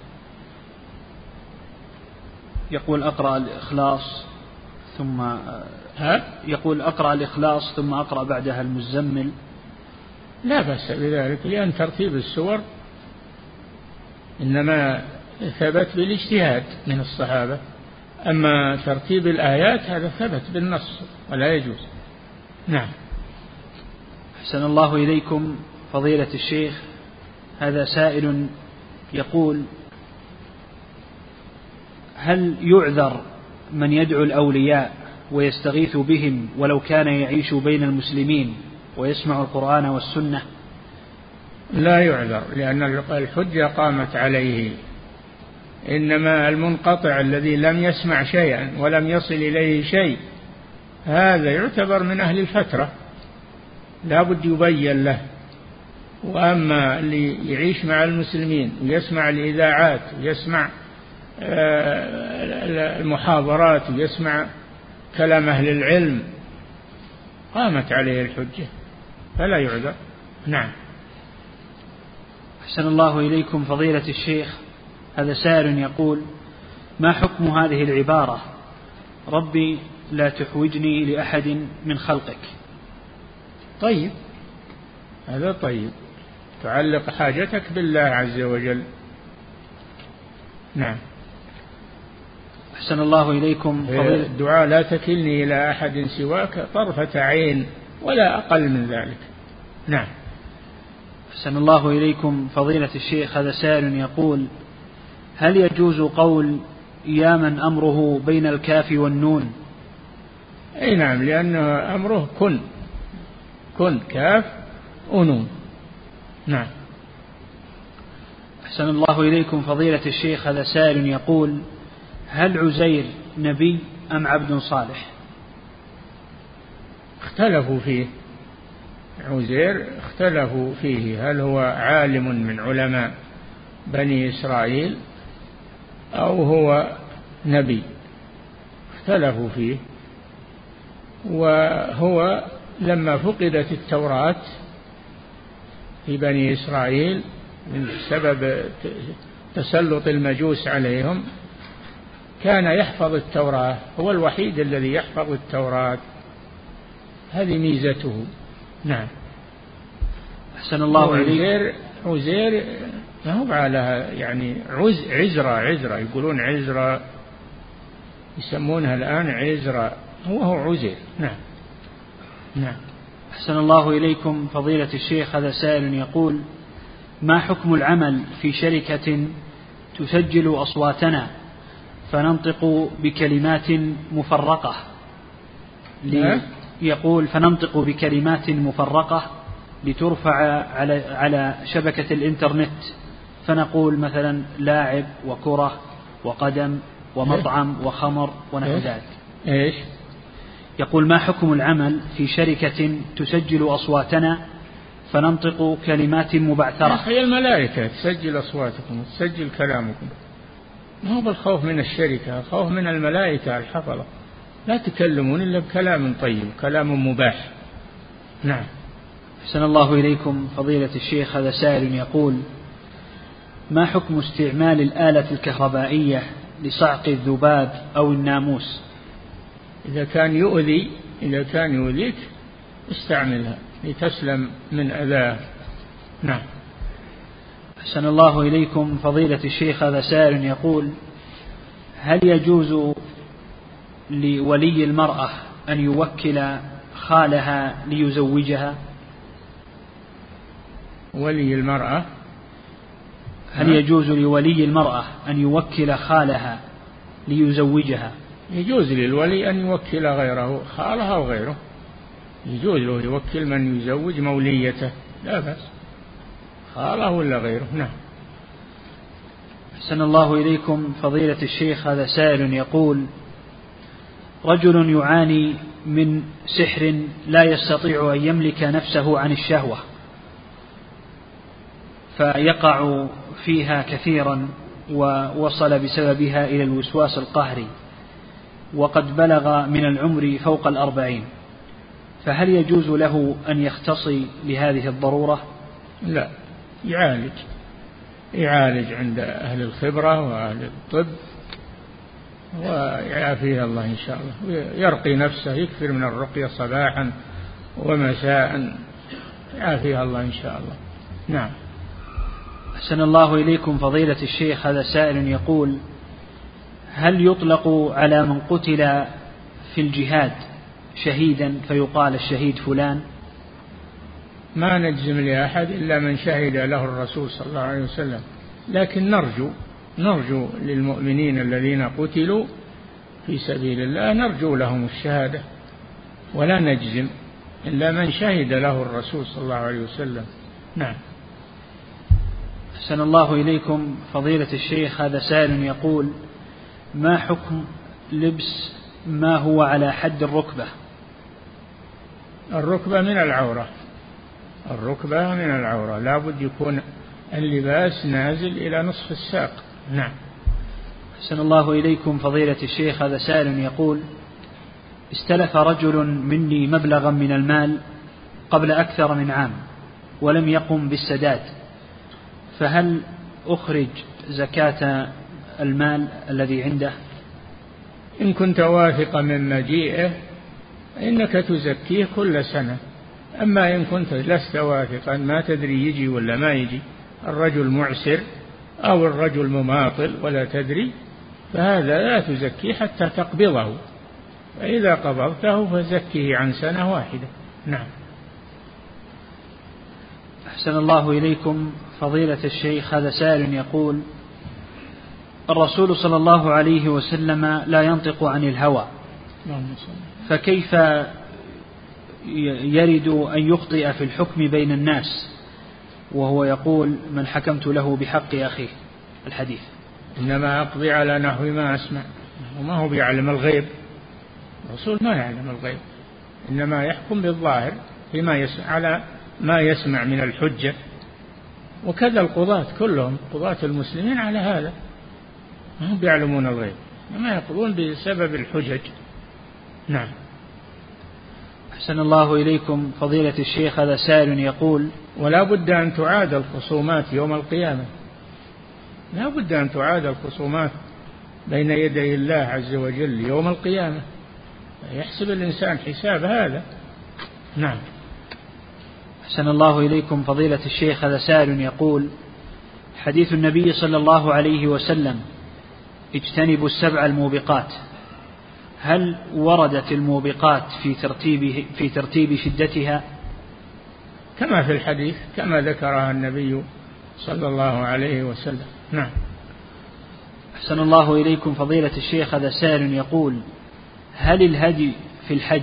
يقول أقرأ الإخلاص ثم ها؟ يقول أقرأ الإخلاص ثم أقرأ بعدها المزمل. لا بأس بذلك لأن ترتيب السور إنما ثبت بالاجتهاد من الصحابة. أما ترتيب الآيات هذا ثبت بالنص ولا يجوز. نعم. أحسن الله إليكم فضيلة الشيخ. هذا سائل يقول هل يعذر من يدعو الأولياء ويستغيث بهم ولو كان يعيش بين المسلمين ويسمع القرآن والسنة. لا يعذر لأن الحجة قامت عليه. إنما المنقطع الذي لم يسمع شيئا ولم يصل إليه شيء هذا يعتبر من أهل الفترة. لا بد يبين له. وأما اللي يعيش مع المسلمين ويسمع الإذاعات ويسمع آه، المحاضرات ويسمع كلام أهل العلم قامت عليه الحجة. فلا يعذر. نعم. أحسن الله إليكم فضيلة الشيخ. هذا سائل يقول ما حكم هذه العبارة؟ ربي لا تحوجني لأحد من خلقك. طيب. هذا طيب. تعلق حاجتك بالله عز وجل. نعم. أحسن الله إليكم فضيلة الدعاء لا تكلني إلى أحد سواك طرفة عين. ولا أقل من ذلك. نعم. أحسن الله إليكم فضيلة الشيخ هذا سائل يقول هل يجوز قول يا من أمره بين الكاف والنون؟ أي نعم لأنه أمره كن. كن كاف ونون. نعم. أحسن الله إليكم فضيلة الشيخ هذا سائل يقول هل عزير نبي أم عبد صالح؟ اختلفوا فيه. عزير اختلفوا فيه. هل هو عالم من علماء بني إسرائيل أو هو نبي؟ اختلفوا فيه. وهو لما فقدت التوراة في بني إسرائيل من سبب تسلط المجوس عليهم كان يحفظ التوراة. هو الوحيد الذي يحفظ التوراة. هذه ميزته. نعم. أحسن الله عزير عزير ما هو على يعني عز عزرة عزرة. يقولون عزرة يسمونها الآن عزرة. هو هو عزير. نعم. نعم. أحسن الله إليكم فضيلة الشيخ. هذا سائل يقول ما حكم العمل في شركة تسجل أصواتنا فننطق بكلمات مفرقة نعم. يقول فننطق بكلمات مفرقة لترفع على على شبكة الإنترنت. فنقول مثلا لاعب وكرة وقدم ومطعم وخمر ونحو ذلك. إيش؟ يقول ما حكم العمل في شركة تسجل أصواتنا؟ فننطق كلمات مبعثرة. هي الملائكة تسجل أصواتكم تسجل كلامكم. ما هو بالخوف من الشركة الخوف من الملائكة الحفظة. لا تكلمون إلا بكلام طيب كلام مباح. نعم. أحسن الله إليكم فضيلة الشيخ هذا سائل يقول ما حكم استعمال الآلة الكهربائية لصعق الذباب أو الناموس؟ إذا كان يؤذي إذا كان يؤذيك استعملها لتسلم من أذاه نعم. أحسن الله إليكم فضيلة الشيخ هذا سائل يقول هل يجوز لولي المرأة أن يوكل خالها ليزوجها؟ ولي المرأة؟ هل يجوز لولي المرأة أن يوكل خالها ليزوجها؟ يجوز للولي أن يوكل غيره خالها أو غيره. يجوز له يوكل من يزوج موليته لا بأس. خاله ولا غيره؟ نعم. أحسن الله إليكم. فضيلة الشيخ هذا سائل يقول رجل يعاني من سحر لا يستطيع أن يملك نفسه عن الشهوة فيقع فيها كثيرا ووصل بسببها إلى الوسواس القهري وقد بلغ من العمر فوق الأربعين. فهل يجوز له أن يختصي لهذه الضرورة؟ لا يعالج يعالج عند أهل الخبرة وأهل الطب. ويعافيه الله إن شاء الله. يرقي نفسه يكثر من الرقية صباحا ومساء. يعافيها الله إن شاء الله. نعم. أحسن الله إليكم فضيلة الشيخ. هذا سائل يقول هل يطلق على من قتل في الجهاد شهيدا فيقال الشهيد فلان؟ ما نجزم لأحد إلا من شهد له الرسول صلى الله عليه وسلم. لكن نرجو نرجو للمؤمنين الذين قتلوا في سبيل الله نرجو لهم الشهادة ولا نجزم إلا من شهد له الرسول صلى الله عليه وسلم. نعم. أحسن الله إليكم فضيلة الشيخ هذا سائل يقول ما حكم لبس ما هو على حد الركبة؟ الركبة من العورة. الركبة من العورة. لا بد يكون اللباس نازل إلى نصف الساق. نعم. أحسن الله إليكم فضيلة الشيخ هذا سائل يقول استلف رجل مني مبلغا من المال قبل أكثر من عام ولم يقم بالسداد فهل أخرج زكاة المال الذي عنده؟ إن كنت واثقا من مجيئه فإنك تزكيه كل سنة أما إن كنت لست واثقا ما تدري يجي ولا ما يجي الرجل معسر أو الرجل مماطل ولا تدري فهذا لا تزكيه حتى تقبضه. فإذا قبضته فزكه عن سنة واحدة. نعم. أحسن الله إليكم فضيلة الشيخ. هذا سائل يقول الرسول صلى الله عليه وسلم لا ينطق عن الهوى فكيف يرد أن يخطئ في الحكم بين الناس؟ وهو يقول من حكمت له بحق أخيه الحديث. إنما أقضي على نحو ما أسمع وما هو بيعلم الغيب. الرسول ما يعلم الغيب. إنما يحكم بالظاهر فيما يسمع على ما يسمع من الحجة. وكذا القضاة كلهم قضاة المسلمين على هذا. ما هم بيعلمون الغيب ما يقضون بسبب الحجج. نعم. أحسن الله إليكم فضيلة الشيخ هذا سائل يقول ولا بد أن تعاد الخصومات يوم القيامة. لا بد أن تعاد الخصومات بين يدي الله عز وجل يوم القيامة. يحسب الإنسان حساب هذا. نعم. أحسن الله إليكم فضيلة الشيخ هذا سائل يقول حديث النبي صلى الله عليه وسلم اجتنبوا السبع الموبقات. هل وردت الموبقات في ترتيب في ترتيب شدتها؟ كما في الحديث كما ذكرها النبي صلى الله عليه وسلم. نعم. أحسن الله إليكم فضيلة الشيخ هذا سائل يقول هل الهدي في الحج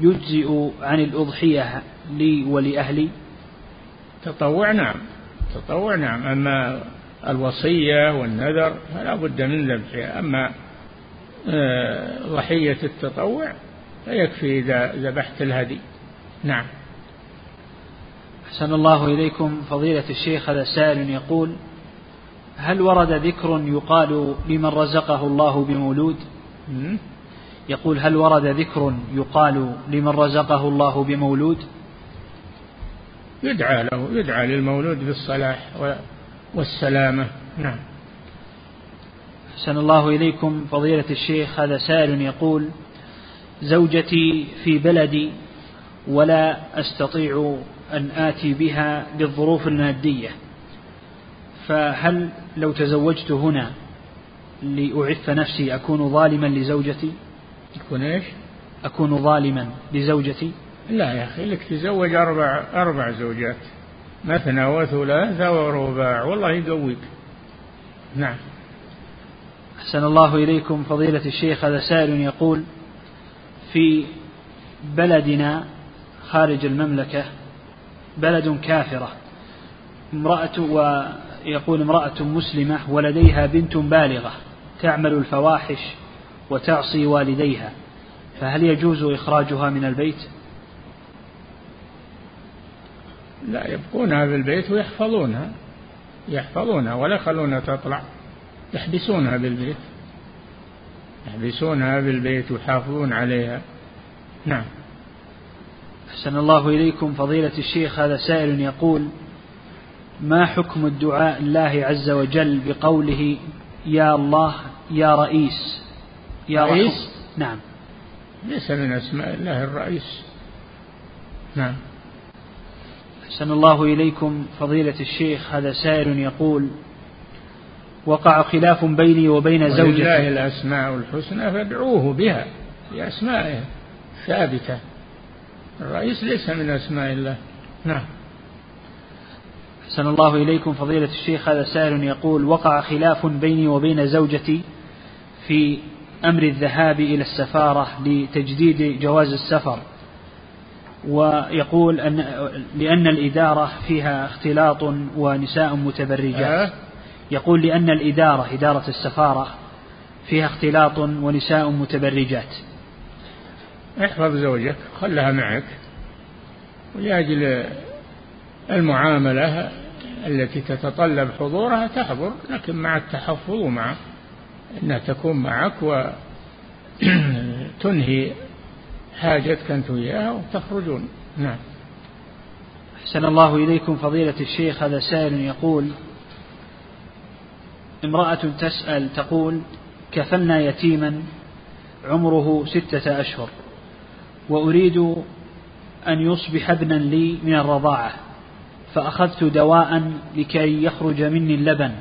يجزئ عن الأضحية لي ولأهلي؟ تطوع نعم تطوع نعم. أما الوصية والنذر فلا بد من ذبحها أما ضحية التطوع فيكفي إذا ذبحت الهدي. نعم. أحسن الله إليكم. فضيلة الشيخ هذا سائل يقول هل ورد ذكر يقال لمن رزقه الله بمولود؟ يقول هل ورد ذكر يقال لمن رزقه الله بمولود؟ يدعى له يدعى للمولود بالصلاح والسلامة. نعم. أحسن الله إليكم. فضيلة الشيخ هذا سائل يقول زوجتي في بلدي ولا أستطيع أن آتي بها للظروف المادية فهل لو تزوجت هنا لأعف نفسي أكون ظالما لزوجتي؟ تكون إيش؟ أكون ظالما لزوجتي؟ لا يا أخي لك تزوج أربع أربع زوجات مثنى وثلاث ورباع والله يقويك نعم. أحسن الله إليكم فضيلة الشيخ هذا سائل يقول في بلدنا خارج المملكة بلد كافرة امرأة ويقول امرأة مسلمة ولديها بنت بالغة تعمل الفواحش وتعصي والديها فهل يجوز إخراجها من البيت؟ لا يبقونها في البيت ويحفظونها يحفظونها ولا يخلونها تطلع يحبسونها بالبيت يحبسونها بالبيت ويحافظون عليها. نعم. أحسن الله إليكم. فضيلة الشيخ هذا سائل يقول ما حكم الدعاء الله عز وجل بقوله يا الله يا رئيس؟ يا رئيس؟ نعم. ليس من أسماء الله الرئيس. نعم. أحسن الله إليكم. فضيلة الشيخ هذا سائل يقول وقع خلاف بيني وبين زوجتي. ولله الأسماء الحسنى فادعوه بها بأسمائه ثابتة. الرئيس ليس من أسماء الله. نعم. أحسن الله إليكم فضيلة الشيخ. هذا سائل يقول وقع خلاف بيني وبين زوجتي في أمر الذهاب إلى السفارة لتجديد جواز السفر. ويقول أن لأن الإدارة فيها اختلاط ونساء متبرجات. يقول لأن الإدارة إدارة السفارة فيها اختلاط ونساء متبرجات. احفظ زوجك خلها معك. ولأجل المعاملة التي تتطلب حضورها تحضر لكن مع التحفظ ومع أنها تكون معك وتنهي حاجتك أنت وياها وتخرجون. نعم. أحسن الله إليكم فضيلة الشيخ هذا سائل يقول امرأة تسأل تقول كفلنا يتيما عمره ستة أشهر وأريد أن يصبح ابنا لي من الرضاعة فأخذت دواء لكي يخرج مني اللبن.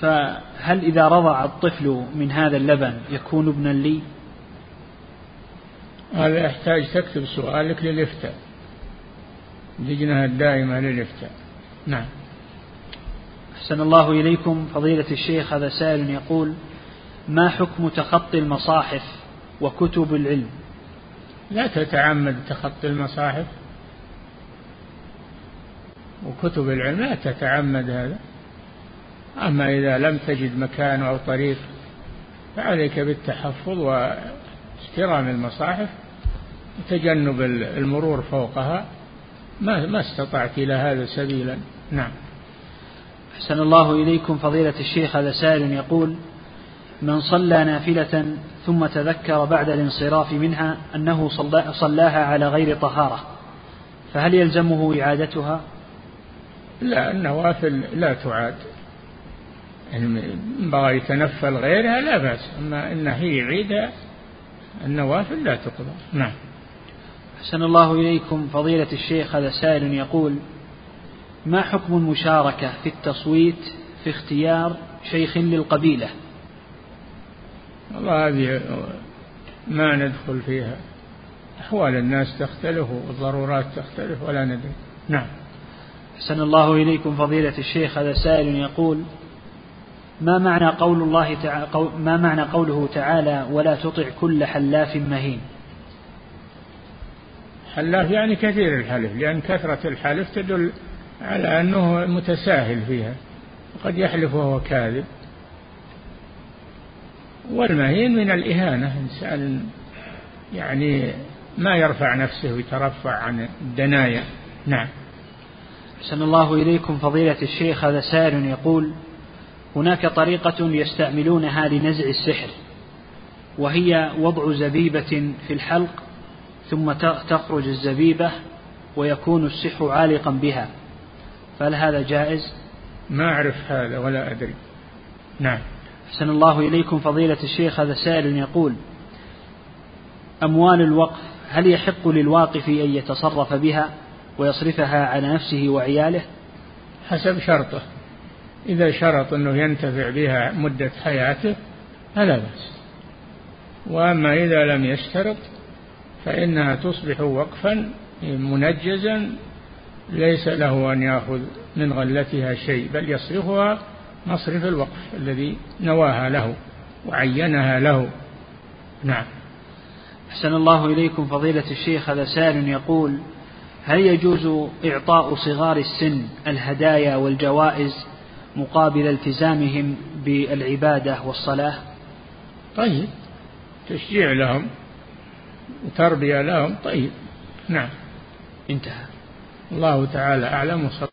فهل إذا رضع الطفل من هذا اللبن يكون ابنا لي؟ هذا يحتاج تكتب سؤالك للإفتاء اللجنة الدائمة للإفتاء. نعم. أحسن الله إليكم. فضيلة الشيخ هذا سائل يقول ما حكم تخطي المصاحف وكتب العلم؟ لا تتعمد تخطي المصاحف وكتب العلم لا تتعمد هذا. أما إذا لم تجد مكان أو طريق فعليك بالتحفظ واحترام المصاحف وتجنب المرور فوقها. ما ما استطعت إلى هذا سبيلا. نعم. أحسن الله إليكم فضيلة الشيخ هذا سائل يقول من صلى نافلة ثم تذكر بعد الانصراف منها أنه صلاها على غير طهارة فهل يلزمه إعادتها؟ لا النوافل لا تعاد. إن بغى يتنفل غيرها لا بأس أما إن هي يعيدها النوافل لا تقضى نعم. أحسن الله إليكم فضيلة الشيخ هذا سائل يقول ما حكم المشاركة في التصويت في اختيار شيخ للقبيلة؟ والله هذه ما ندخل فيها. أحوال الناس تختلف والضرورات تختلف ولا ندري. نعم. أحسن الله إليكم فضيلة الشيخ. هذا سائل يقول ما معنى قول الله تعالى ما معنى قوله تعالى ولا تطع كل حلاف مهين حلاف يعني كثير الحلف لأن كثرة الحلف تدل على أنه متساهل فيها وقد يحلف وهو كاذب. والمهين من الإهانة إنسان يعني ما يرفع نفسه ويترفع عن الدنايا. نعم. أحسن الله إليكم فضيلة الشيخ هذا سائل يقول هناك طريقة يستعملونها لنزع السحر وهي وضع زبيبة في الحلق ثم تخرج الزبيبة ويكون السحر عالقا بها. فهل هذا جائز؟ ما أعرف هذا ولا أدري. نعم. أحسن الله إليكم فضيلة الشيخ هذا سائل يقول أموال الوقف هل يحق للواقف أن يتصرف بها ويصرفها على نفسه وعياله؟ حسب شرطه. إذا شرط أنه ينتفع بها مدة حياته فلا بأس. وأما إذا لم يشترط فإنها تصبح وقفا منجزا ليس له أن يأخذ من غلتها شيء بل يصرفها مصرف الوقف الذي نواها له وعينها له. نعم. أحسن الله إليكم فضيلة الشيخ هذا سائل يقول هل يجوز إعطاء صغار السن الهدايا والجوائز مقابل التزامهم بالعبادة والصلاة؟ طيب. تشجيع لهم وتربية لهم طيب. نعم. انتهى. الله تعالى أعلم وصلى